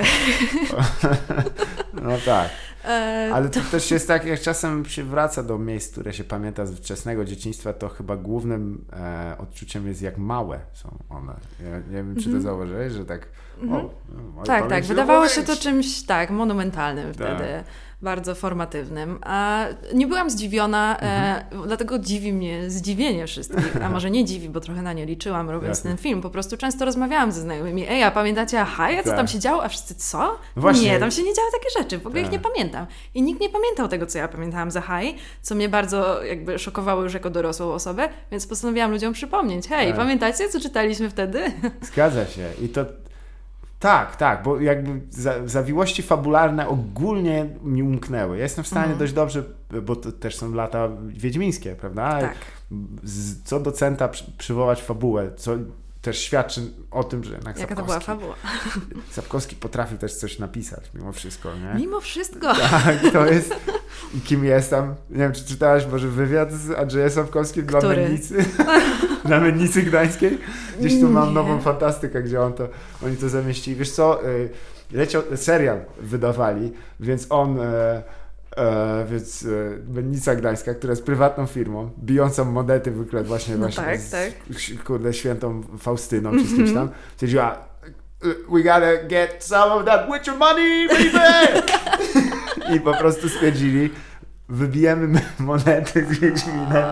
[laughs] no tak. E, Ale to, też jest tak, jak czasem się wraca do miejsc, które się pamięta z wczesnego dzieciństwa, to chyba głównym e, odczuciem jest, jak małe są one. Ja nie wiem, czy to mm zauważyłeś, że tak. Mm -hmm. o, tak, tak. Wydawało się to czymś tak monumentalnym tak. wtedy bardzo formatywnym. A nie byłam zdziwiona, e, mhm. e, dlatego dziwi mnie zdziwienie wszystkich. A może nie dziwi, bo trochę na nie liczyłam robiąc Jasne. ten film. Po prostu często rozmawiałam ze znajomymi. Ej, a pamiętacie Ahaja? Co tak. tam się działo? A wszyscy co? Właśnie. Nie, tam się nie działy takie rzeczy. W ogóle tak. ich nie pamiętam. I nikt nie pamiętał tego, co ja pamiętałam z Ahai, co mnie bardzo jakby szokowało już jako dorosłą osobę, więc postanowiłam ludziom przypomnieć. Hej, tak. pamiętacie, co czytaliśmy wtedy? Zgadza się. I to tak, tak, bo jakby za, zawiłości fabularne ogólnie mi umknęły. Ja jestem w stanie mhm. dość dobrze, bo to też są lata wiedźmińskie, prawda? Tak. Co docenta przy, przywołać fabułę, co też świadczy o tym, że jednak Jaka to była fabuła? [laughs] Sapkowski potrafił też coś napisać mimo wszystko, nie? Mimo wszystko. [laughs] Tak, to jest... I kim jestem? Nie wiem, czy czytałaś może wywiad z Andrzejem Sapkowskim dla Mennicy? [laughs] dla Mennicy Gdańskiej? Gdzieś tu mam nową fantastykę, gdzie on to, oni to zamieścili. Wiesz co, y, leciał, serial wydawali, więc on... E, E, więc e, Mennica Gdańska, która jest prywatną firmą, bijącą monety wykład właśnie, no właśnie tak, z, tak. kurde, świętą Faustyną czy z kimś tam, stwierdziła we gotta get some of that Witcher money, baby! I po prostu stwierdzili, wybijemy [laughs] monety z Wiedźminem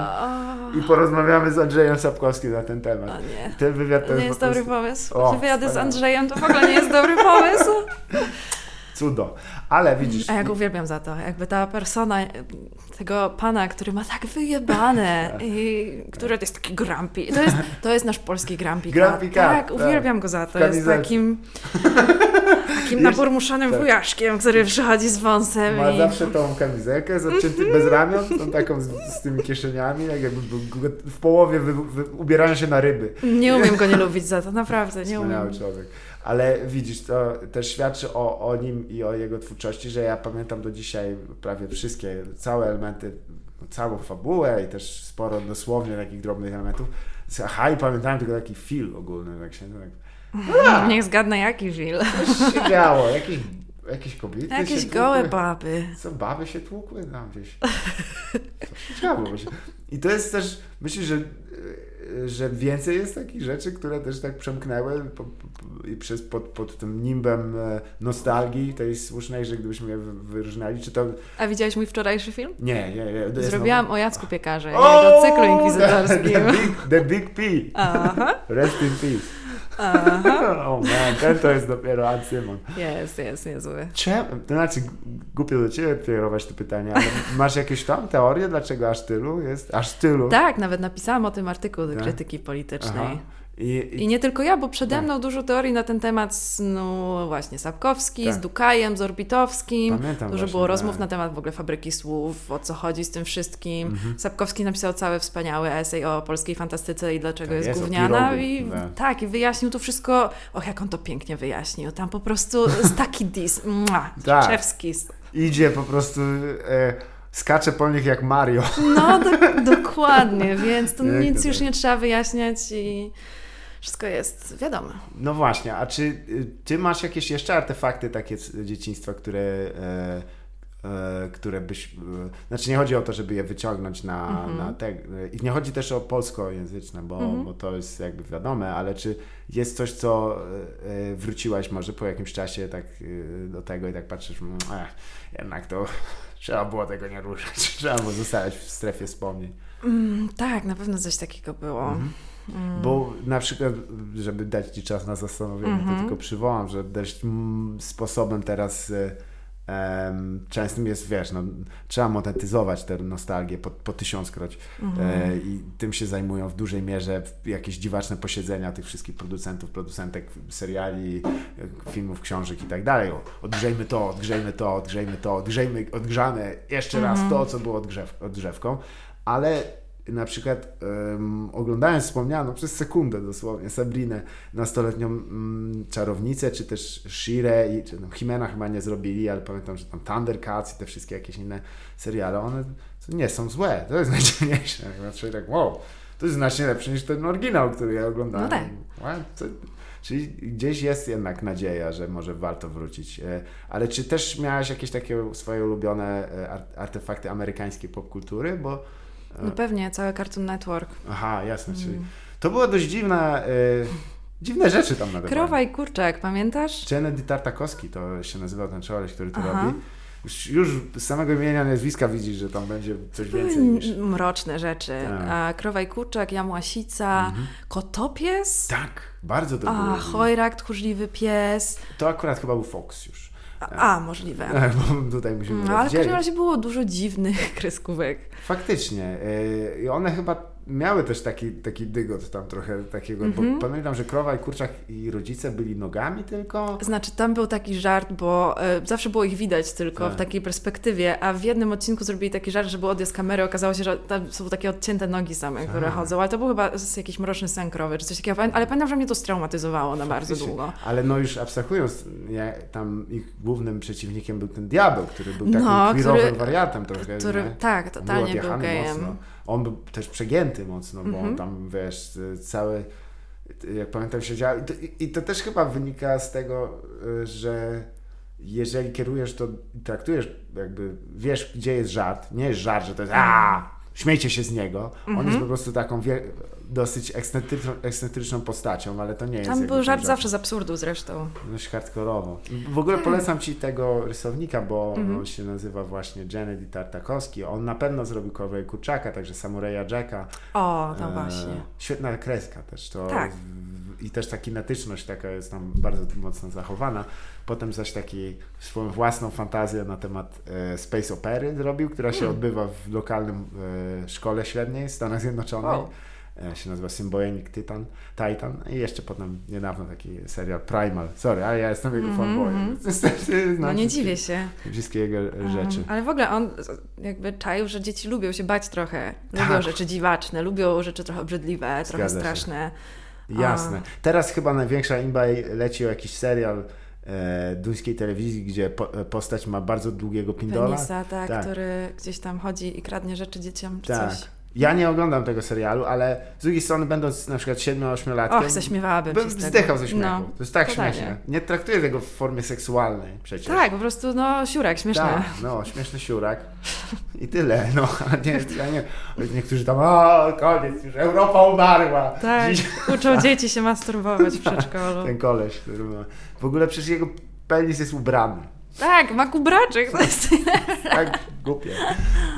i porozmawiamy z Andrzejem Sapkowskim na ten temat. O nie. Ten wywiad to nie jest, dobry pomysł. O, Wywiady z Andrzejem to w ogóle nie jest dobry pomysł. Cudo. Ale widzisz... A jak uwielbiam za to. Jakby ta persona tego pana, który ma tak wyjebane [laughs] i który to jest taki grumpy. To jest, to jest nasz polski grumpy Grumpy cat. Tak, tak, uwielbiam go za to. Jest takim takim naburmuszonym tak. wujaszkiem, który przychodzi z wąsem. Ma i... zawsze tą kamizelkę z odcięty bez ramion, tą taką z, z tymi kieszeniami, jak jakby w połowie wy, wy, ubierają się na ryby. Nie umiem go nie lubić za to, naprawdę, nie Wspaniały umiem. człowiek ale widzisz, to też świadczy o, o nim i o jego twórczości, że ja pamiętam do dzisiaj prawie wszystkie, całe elementy, całą fabułę i też sporo dosłownie takich drobnych elementów. Aha, i pamiętałem tylko taki film ogólny, tak się... Tak, no, [laughs] Niech zgadnę jaki film. Coś się działo, jakieś, jakieś kobiety Jakieś gołe baby. Co, baby się tłukły tam gdzieś. Co się? I to jest też, myślę, że że więcej jest takich rzeczy, które też tak przemknęły po, po, przez, pod, pod tym nimbem e, nostalgii, tej słusznej, że gdybyśmy je wyróżniali, czy to... A widziałeś mój wczorajszy film? Nie, nie, nie. Zrobiłam no... o Jacku Piekarze, o, jego cyklu inkwizytorskim. The, the, big, the big P. Aha. Rest in peace. [laughs] Oh man, ten to jest dopiero Ancymon. Jest, jest, niezły. Czemu? To znaczy, głupio do Ciebie kierować to pytanie, ale masz jakieś tam teorie, dlaczego aż tylu jest? Aż tylu? Tak, nawet napisałam o tym artykuł do tak? krytyki politycznej. Aha. I, i... Nie tylko ja, bo przede tak. mną dużo teorii na ten temat z, no właśnie Sapkowski, tak. z Dukajem, z Orbitowskim. Pamiętam dużo właśnie, było rozmów tak. na temat w ogóle fabryki słów, o co chodzi z tym wszystkim. Mhm. Sapkowski napisał cały wspaniały esej o polskiej fantastyce i dlaczego tak, jest, jest gówniana. I, tak. tak, i wyjaśnił to wszystko. Och, jak on to pięknie wyjaśnił. Tam po prostu jest taki dis. [laughs] tak. Czewski. Idzie po prostu... E skacze po nich jak Mario. No, do, dokładnie, więc to [laughs] nic już nie trzeba wyjaśniać i wszystko jest wiadome. No właśnie, a czy y, ty masz jakieś jeszcze artefakty takie z dzieciństwa, które e, e, które byś... E, znaczy nie chodzi o to, żeby je wyciągnąć na, Mhm. na te... I nie chodzi też o polskojęzyczne, bo, Mhm. bo to jest jakby wiadome, ale czy jest coś, co e, e, wróciłaś może po jakimś czasie tak e, do tego i tak patrzysz, mm, ech, jednak to [laughs] trzeba było tego nie ruszać, [laughs] trzeba było zostać w strefie wspomnień. Mm, tak, na pewno coś takiego było. Mhm. Mm. Bo na przykład, żeby dać Ci czas na zastanowienie, Mhm. to tylko przywołam, że dość mm, sposobem teraz y, częstym jest, wiesz, no, trzeba monetyzować tę nostalgię po, po tysiąckroć Mhm. e, i tym się zajmują w dużej mierze jakieś dziwaczne posiedzenia tych wszystkich producentów, producentek seriali, filmów, książek i tak dalej. Odgrzejmy to, odgrzejmy to, odgrzejmy to, odgrzejmy, odgrzamy jeszcze raz to, co było odgrzew, odgrzewką, ale na przykład em, oglądając wspomnianą przez sekundę dosłownie Sabrinę, nastoletnią mm, czarownicę, czy też Shire i czy no, Himena chyba nie zrobili, ale pamiętam, że tam Thundercats i te wszystkie jakieś inne seriale, one nie są złe, to jest [laughs] najdziwniejsze. Znaczy tak, wow, to jest znacznie lepsze niż ten oryginał, który ja oglądałem. No tak. Wow, Czyli gdzieś jest jednak nadzieja, że może warto wrócić. E, Ale czy też miałaś jakieś takie swoje ulubione e, ar- artefakty amerykańskiej popkultury? Bo No pewnie, cały Cartoon Network. Aha, jasne, czyli Mm. to było dość dziwne, y, dziwne rzeczy tam nadawali. Krowa i kurczak, pamiętasz? Kennedy Tartakowski to się nazywał ten człowiek, który to Aha. robi. Już, już z samego imienia nazwiska widzisz, że tam będzie coś więcej niż... mroczne rzeczy. Tak. A, krowa i kurczak, jamłasica, Mhm. kotopies, Tak, bardzo to a było. chojrak, tchórzliwy pies. To akurat chyba był Fox już. A, a możliwe. [laughs] Tak, tutaj musimy No, ale w każdym razie było dużo dziwnych kreskówek. Faktycznie. y, I one chyba miały też taki, taki dygot tam trochę takiego, Mhm. bo pamiętam, że krowa i kurczak i rodzice byli nogami tylko. Znaczy, tam był taki żart, bo e, zawsze było ich widać tylko Tak. w takiej perspektywie, a w jednym odcinku zrobili taki żart, że był odjazd kamery, okazało się, że tam są takie odcięte nogi same, które A. chodzą, ale to był chyba jakiś mroczny sen krowy, czy coś takiego, ale pamiętam, że mnie to straumatyzowało na bardzo długo. Ale no już abstrahując, ja, tam ich głównym przeciwnikiem był ten diabeł, który był takim No, który- wariatem trochę. Który, nie? tak, totalnie był odjechany gejem. mocno. On był też przegięty mocno, bo on Mhm. tam, wiesz, cały, jak pamiętam, siedział. I to, i to też chyba wynika z tego, y, że jeżeli kierujesz to, traktujesz jakby, wiesz, gdzie jest żart, nie jest żart, że to jest a śmiejcie się z niego. On Mhm. jest po prostu taką dosyć ekscentryczną, ekscentryczną postacią, ale to nie jest Tam był żart ten zawsze z absurdu zresztą. Dość hardkorowo. W ogóle polecam Ci tego rysownika, bo Mhm. on się nazywa właśnie Janet Tartakowski. On na pewno zrobił Korwę i Kurczaka, także Samuraja Jacka. O, no E, właśnie. Świetna kreska też. To Tak. I też ta kinetyczność taka jest tam bardzo mocno zachowana. Potem zaś taki swoją własną fantazję na temat e, space opery zrobił, która się Hmm. odbywa w lokalnym e, szkole średniej w Stanach Zjednoczonych. Wow. E, się nazywa Symbiotic Titan, Titan i jeszcze potem niedawno taki serial Primal. Sorry, ale ja jestem jego Mhm, fanboyem. mhm. [laughs] No nie wszystkie- dziwię się. Wszystkie jego rzeczy. Um, ale w ogóle on jakby czaił, że dzieci lubią się bać trochę. Lubią Tak. rzeczy dziwaczne, lubią rzeczy trochę obrzydliwe, trochę Zgadza się. straszne. Jasne. Teraz chyba największa imba leci o jakiś serial e, duńskiej telewizji, gdzie e, postać ma bardzo długiego pindola. Penisa, tak, Tak. który gdzieś tam chodzi i kradnie rzeczy dzieciom czy Tak. coś. Ja nie oglądam tego serialu, ale z drugiej strony będąc na przykład 7-8-latkiem, Och, zaśmiewałabym bym wzdychał ze śmiechu. No, to jest tak totalnie. śmieszne. Nie traktuję tego w formie seksualnej przecież. Tak, po prostu no siurek, śmieszne. Tak, no, śmieszny siurak. I tyle, no, [laughs] a nie, ja nie, niektórzy tam, o, koniec, już Europa umarła. Tak, Dziś- uczą dzieci się masturbować w przedszkolu. [laughs] Ten koleś, który ma, w ogóle przecież jego penis jest ubrany. Tak, ma kubraczek. To jest... Tak głupie.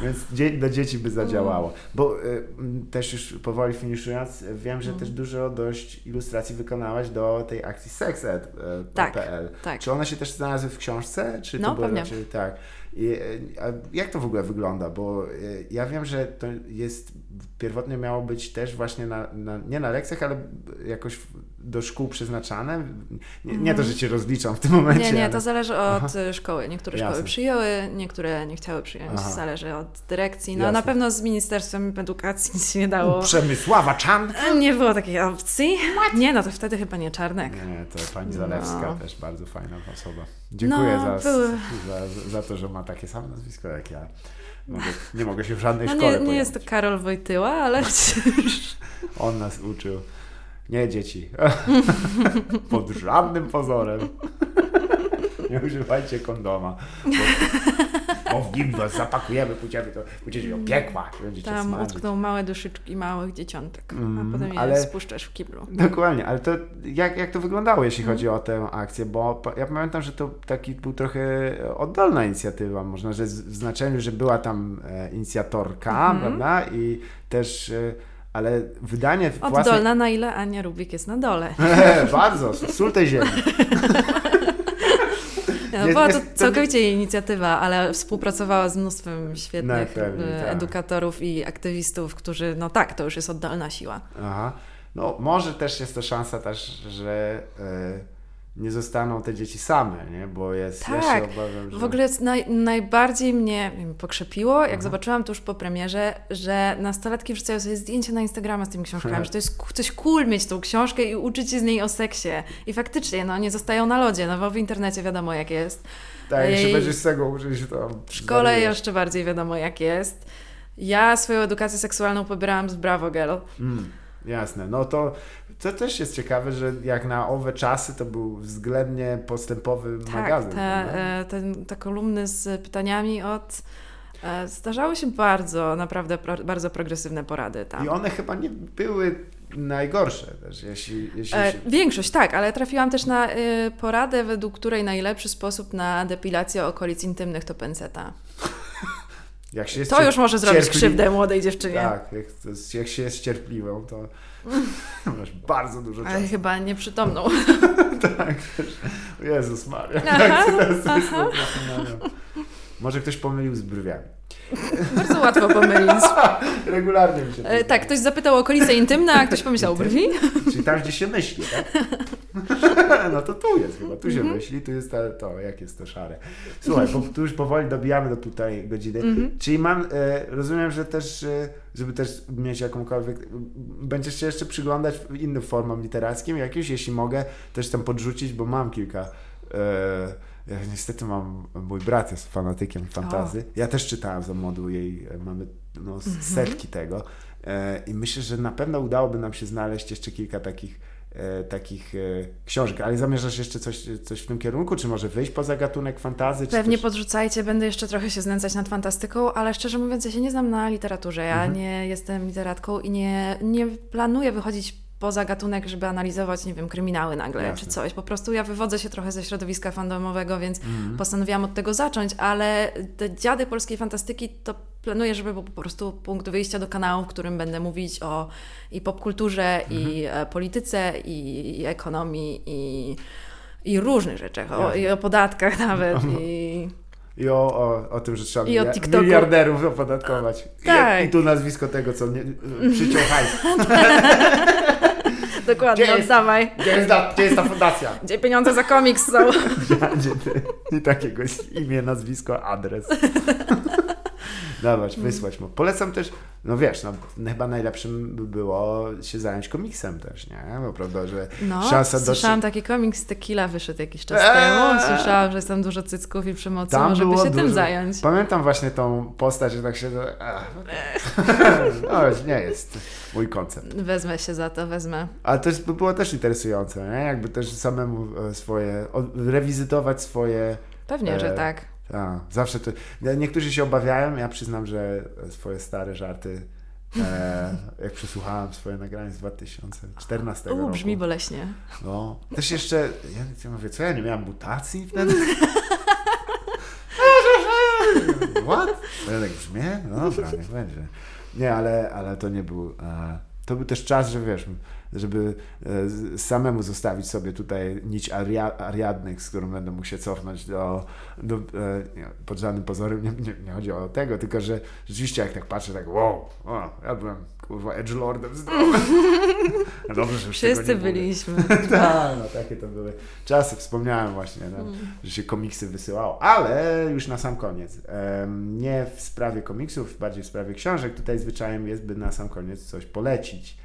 Więc dzie- dla dzieci by zadziałało. Bo y, też już powoli finiszując, wiem, że Mm. też dużo dość ilustracji wykonałaś do tej akcji sexed.pl. Tak, PL. tak. Czy one się też znalazły w książce? Czy to No, było pewnie. raczej tak? I, y, jak to w ogóle wygląda? Bo y, ja wiem, że to jest pierwotnie miało być też właśnie na, na, nie na lekcjach, ale jakoś do szkół przeznaczane. Nie, nie to, że cię rozliczam w tym momencie. Mhm. Nie, nie, ale... to zależy od y, szkoły. Niektóre Jasne. szkoły przyjęły, niektóre nie chciały przyjąć. Aha. Zależy od dyrekcji. No Jasne. na pewno z Ministerstwem Edukacji nic się nie dało. Przemysława Czan. Nie było takiej opcji. Nie, no to wtedy chyba nie Czarnek. Nie, to pani Zalewska No. też bardzo fajna osoba. Dziękuję No, za, były- za, za to, że ma takie same nazwisko jak ja. Mogę, nie mogę się w żadnej No szkole nie, nie jest to. Karol Wojtyła, ale [laughs] On nas uczył. Nie dzieci. [laughs] Pod żadnym pozorem. [laughs] Nie używajcie kondoma. Bo bo w nim was zapakujemy, pójdziemy, to pójdziecie do piekła. Tam smażyć. utkną małe duszyczki małych dzieciątek, Mm, a potem je ale- spuszczasz w kiblu. Dokładnie, ale to jak, jak to wyglądało, jeśli Mhm. chodzi o tę akcję? Bo ja pamiętam, że to taki był trochę oddolna inicjatywa, można, że w znaczeniu, że była tam e, inicjatorka, Mhm. prawda? I też, e, ale wydanie własnej... Oddolna, na ile Ania Rubik jest na dole. [laughs] Bardzo, sól tej ziemi. [laughs] No, była to całkowicie jej inicjatywa, ale współpracowała z mnóstwem świetnych pewnie, tak. edukatorów i aktywistów, którzy, no tak, to już jest oddolna siła. Aha. No może też jest to szansa też, że e, nie zostaną te dzieci same, nie? Bo jest, ja Tak. się obawiam, że... W ogóle naj, najbardziej mnie pokrzepiło, jak zobaczyłam to już po premierze, że nastolatki wrzucają sobie zdjęcia na Instagrama z tymi książkami, [laughs] że to jest coś cool mieć tą książkę i uczyć się z niej o seksie. I faktycznie, no nie zostają na lodzie, no bo w internecie wiadomo jak jest. Tak, jeśli będziesz z tego uczyć, to... W szkole jeszcze bardziej wiadomo jak jest. Ja swoją edukację seksualną pobierałam z Bravo Girl. Mm, jasne, no to, to też jest ciekawe, że jak na owe czasy to był względnie postępowy Tak, magazyn. te, e, te, te kolumny z pytaniami od... e, Zdarzały się bardzo, naprawdę pro, bardzo progresywne porady tam. I one chyba nie były najgorsze też, jeśli... jeśli E, się... większość, tak, ale trafiłam też na poradę, według której najlepszy sposób na depilację okolic intymnych to penseta. [laughs] Jak się jest To już może zrobić cierpli- krzywdę młodej dziewczynie. Tak, jak, jak się jest cierpliwą, to masz bardzo dużo Ale czasu. chyba nieprzytomną. [laughs] Tak, też. Jezus Maria. Aha, Tak, teraz to jest aha. Może ktoś pomylił z brwiami. Bardzo łatwo pomylić. [laughs] Regularnie mi się E, tak, ktoś zapytał o okolice intymne, a ktoś [laughs] pomyślał o brwi. Czyli tam, gdzie się myśli, tak? [laughs] No to tu jest chyba, tu się Mhm. myśli, tu jest ta, to, jak jest to szare. Słuchaj, bo tu już powoli dobijamy do półtorej godziny. Mhm. Czyli mam, e, rozumiem, że też, e, żeby też mieć jakąkolwiek, będziesz się jeszcze przyglądać innym formom literackim jakimś, jeśli mogę, też tam podrzucić, bo mam kilka. E, ja niestety mam, mój brat jest fanatykiem fantazy. Ja też czytałem za modu jej, e, mamy no, Mhm. setki tego. E, I myślę, że na pewno udałoby nam się znaleźć jeszcze kilka takich, e, takich e, książek. Ale zamierzasz jeszcze coś, coś w tym kierunku? Czy może wyjść poza gatunek fantazy? Pewnie też... podrzucajcie, będę jeszcze trochę się znęcać nad fantastyką, ale szczerze mówiąc, ja się nie znam na literaturze. Ja Mhm. nie jestem literatką i nie, nie planuję wychodzić poza gatunek, żeby analizować, nie wiem, kryminały nagle Jasne. czy coś. Po prostu ja wywodzę się trochę ze środowiska fandomowego, więc Mhm. postanowiłam od tego zacząć, ale te dziady polskiej fantastyki to planuję, żeby był po prostu punkt wyjścia do kanału, w którym będę mówić o i popkulturze, i Mhm. e, polityce, i, i ekonomii, i, i różnych rzeczach, o, i o podatkach nawet, i... I o, o, o tym, że trzeba I o milia- TikToku. miliarderów opodatkować. Tak. I, I tu nazwisko tego, co nie, [laughs] przyciął hajs. [laughs] Dokładnie, Gdzie jest- oddawaj. Gdzie jest, ta, gdzie jest ta fundacja? [laughs] Gdzie pieniądze za komiks są? [laughs] Gdzie ty? I takiego imię, nazwisko, adres. [laughs] Dawać, wysłać mu. Polecam też, no wiesz, no, chyba najlepszym by było się zająć komiksem też, nie? Bo prawda, że No, szansa do... słyszałam taki komiks Tequila wyszedł jakiś czas Eee. temu. Słyszałam, że jest tam dużo cycków i przemocy. Tam Może by się tym dużo. zająć. Pamiętam właśnie tą postać, że tak się... No, [laughs] nie jest mój koncept. Wezmę się za to, wezmę. Ale to jest, by było też interesujące, nie? Jakby też samemu e, swoje, rewizytować swoje... Pewnie, E, że tak. A, zawsze to... Niektórzy się obawiają, ja przyznam, że swoje stare żarty, e, jak przesłuchałem swoje nagranie z 2014 U, roku. brzmi boleśnie. No. Też jeszcze, ja, ja mówię, co ja nie miałem mutacji wtedy? [laughs] What? Ja tak brzmię? No dobra, niech będzie. Nie, ale, ale to nie był... E, to był też czas, że wiesz, żeby e, samemu zostawić sobie tutaj nić aria, ariadnych, z którą będę mógł się cofnąć do... do e, nie, pod żadnym pozorem nie, nie, nie chodzi o tego, tylko że rzeczywiście jak tak patrzę, tak wow, o, ja byłem kurwa edgelordem zdrowym. Dobrze, że już Wszyscy byliśmy. [laughs] Tak, no takie to były czasy. Wspomniałem właśnie, no, że się komiksy wysyłało, ale już na sam koniec. Nie w sprawie komiksów, bardziej w sprawie książek. Tutaj zwyczajem jest, by na sam koniec coś polecić,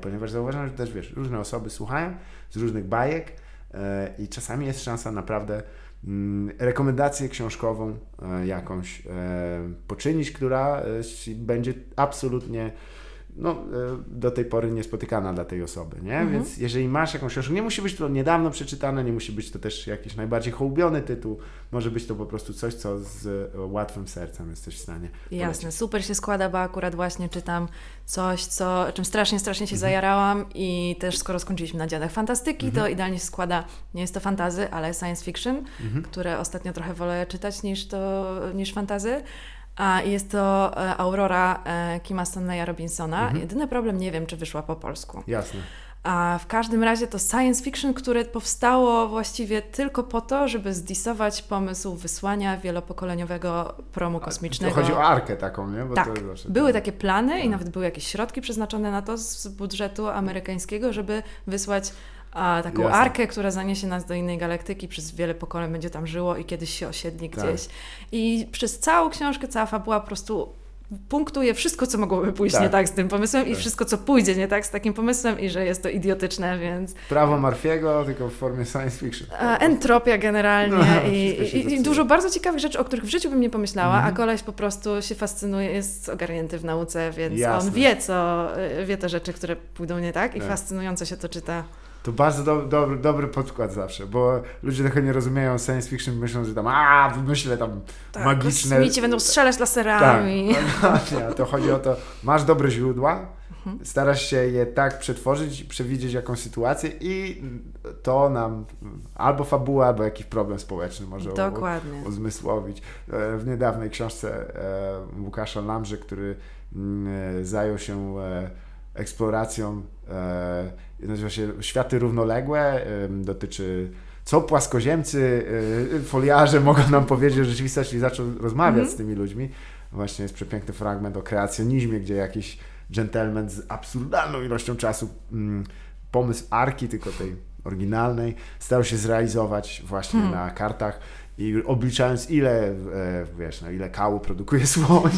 ponieważ zauważam, że też wiesz, różne osoby słuchają z różnych bajek e, i czasami jest szansa naprawdę mm, rekomendację książkową e, jakąś e, poczynić, która e, będzie absolutnie no, e, do tej pory niespotykana dla tej osoby, nie? Mhm. Więc jeżeli masz jakąś książkę, nie musi być to niedawno przeczytane, nie musi być to też jakiś najbardziej hołubiony tytuł, może być to po prostu coś, co z e, łatwym sercem jesteś w stanie Jasne, polecić. super się składa, bo akurat właśnie czytam coś, co, czym strasznie, strasznie się mhm. zajarałam i też skoro skończyliśmy na Dziadach Fantastyki, mhm. to idealnie się składa, nie jest to fantazy, ale science fiction, mhm. które ostatnio trochę wolę czytać niż to, niż fantazy. A jest to e, Aurora e, Kima Stanleya Robinsona. Mhm. Jedyny problem, nie wiem, czy wyszła po polsku. Jasne. A w każdym razie to science fiction, które powstało właściwie tylko po to, żeby zdisować pomysł wysłania wielopokoleniowego promu kosmicznego. To chodzi o arkę taką, nie? Bo tak, były takie plany tak. i nawet były jakieś środki przeznaczone na to z budżetu amerykańskiego, żeby wysłać a, taką Jasne. arkę, która zaniesie nas do innej galaktyki, przez wiele pokoleń będzie tam żyło i kiedyś się osiedli tak. gdzieś. I przez całą książkę, cała fabuła po prostu punktuje wszystko, co mogłoby pójść tak. nie tak z tym pomysłem tak. i wszystko, co pójdzie nie tak z takim pomysłem i że jest to idiotyczne, więc... Prawo Marfiego, tylko w formie science fiction. Entropia generalnie no, i, i, i, dużo bardzo ciekawych rzeczy, o których w życiu bym nie pomyślała, -hmm. a koleś po prostu się fascynuje, jest ogarnięty w nauce, więc Jasne. on wie, co, wie te rzeczy, które pójdą nie tak i tak. fascynująco się to czyta. To bardzo do, dobry, dobry podkład zawsze, bo ludzie trochę nie rozumieją science fiction, myślą, że tam a wymyślę tam tak, magiczne... Kosmici będą strzelać laserami. Tak, no, to chodzi o to, masz dobre źródła, mhm. starasz się je tak przetworzyć, przewidzieć jakąś sytuację i to nam albo fabuła, albo jakiś problem społeczny może Dokładnie. uzmysłowić. E, w niedawnej książce e, Łukasza Lamrze, który mm, e, zajął się eksploracją nazywa się Światy Równoległe, dotyczy co płaskoziemcy, y, foliarze mogą nam powiedzieć o rzeczywistości i zaczął rozmawiać mm -hmm. z tymi ludźmi. Właśnie jest przepiękny fragment o kreacjonizmie, gdzie jakiś gentleman z absurdalną ilością czasu mm, pomysł arki, tylko tej oryginalnej, starał się zrealizować właśnie hmm. na kartach i obliczając ile, e, wiesz, no, ile kału produkuje słoń.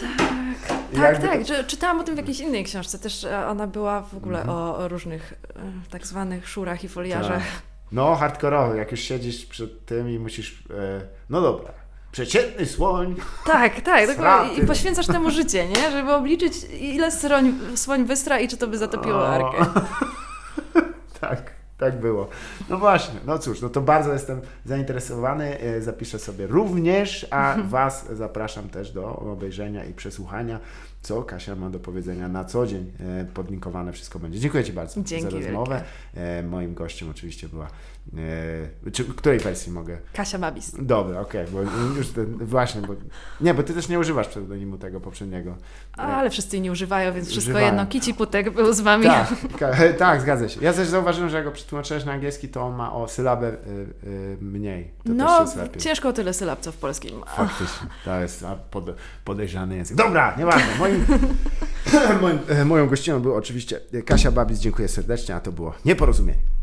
Tak. Tak, tak. Czytałam o tym w jakiejś innej książce. Też e, ona była w ogóle mhm. o, o, różnych e, tak zwanych szurach i foliarzach. Tak. No, hardkorowy. Jak już siedzisz przed tym i musisz... E, no dobra, przeciętny słoń. Tak, tak. I poświęcasz temu życie, nie? Żeby obliczyć, ile sroń, słoń wystra i czy to by zatopiło arkę. [laughs] tak tak było. No właśnie, no cóż, no to bardzo jestem zainteresowany, e, zapiszę sobie również, a [laughs] Was zapraszam też do obejrzenia i przesłuchania, co Kasia ma do powiedzenia na co dzień. E, podlinkowane wszystko będzie. Dziękuję Ci bardzo Dzięki za rozmowę. Wielkie. Moim gościem oczywiście była E, czy, której wersji mogę? Kasia Babis. Dobra, okej, okay, bo już ten, właśnie, bo nie, bo ty też nie używasz pseudonimu tego poprzedniego. A, ale wszyscy nie używają, więc wszystko Używają. jedno. Kici Putek był z wami. Tak, [laughs] tak, zgadza się. Ja też zauważyłem, że jak go przetłumaczyłeś na angielski, to on ma o sylabę y, y, mniej. To no, ciężko o tyle sylab, co w polskim. Faktycznie, to jest pod, podejrzany język. Dobra, nieważne. Moim, [laughs] moim, moją gościną był oczywiście Kasia Babis. Dziękuję serdecznie, a to było nieporozumienie.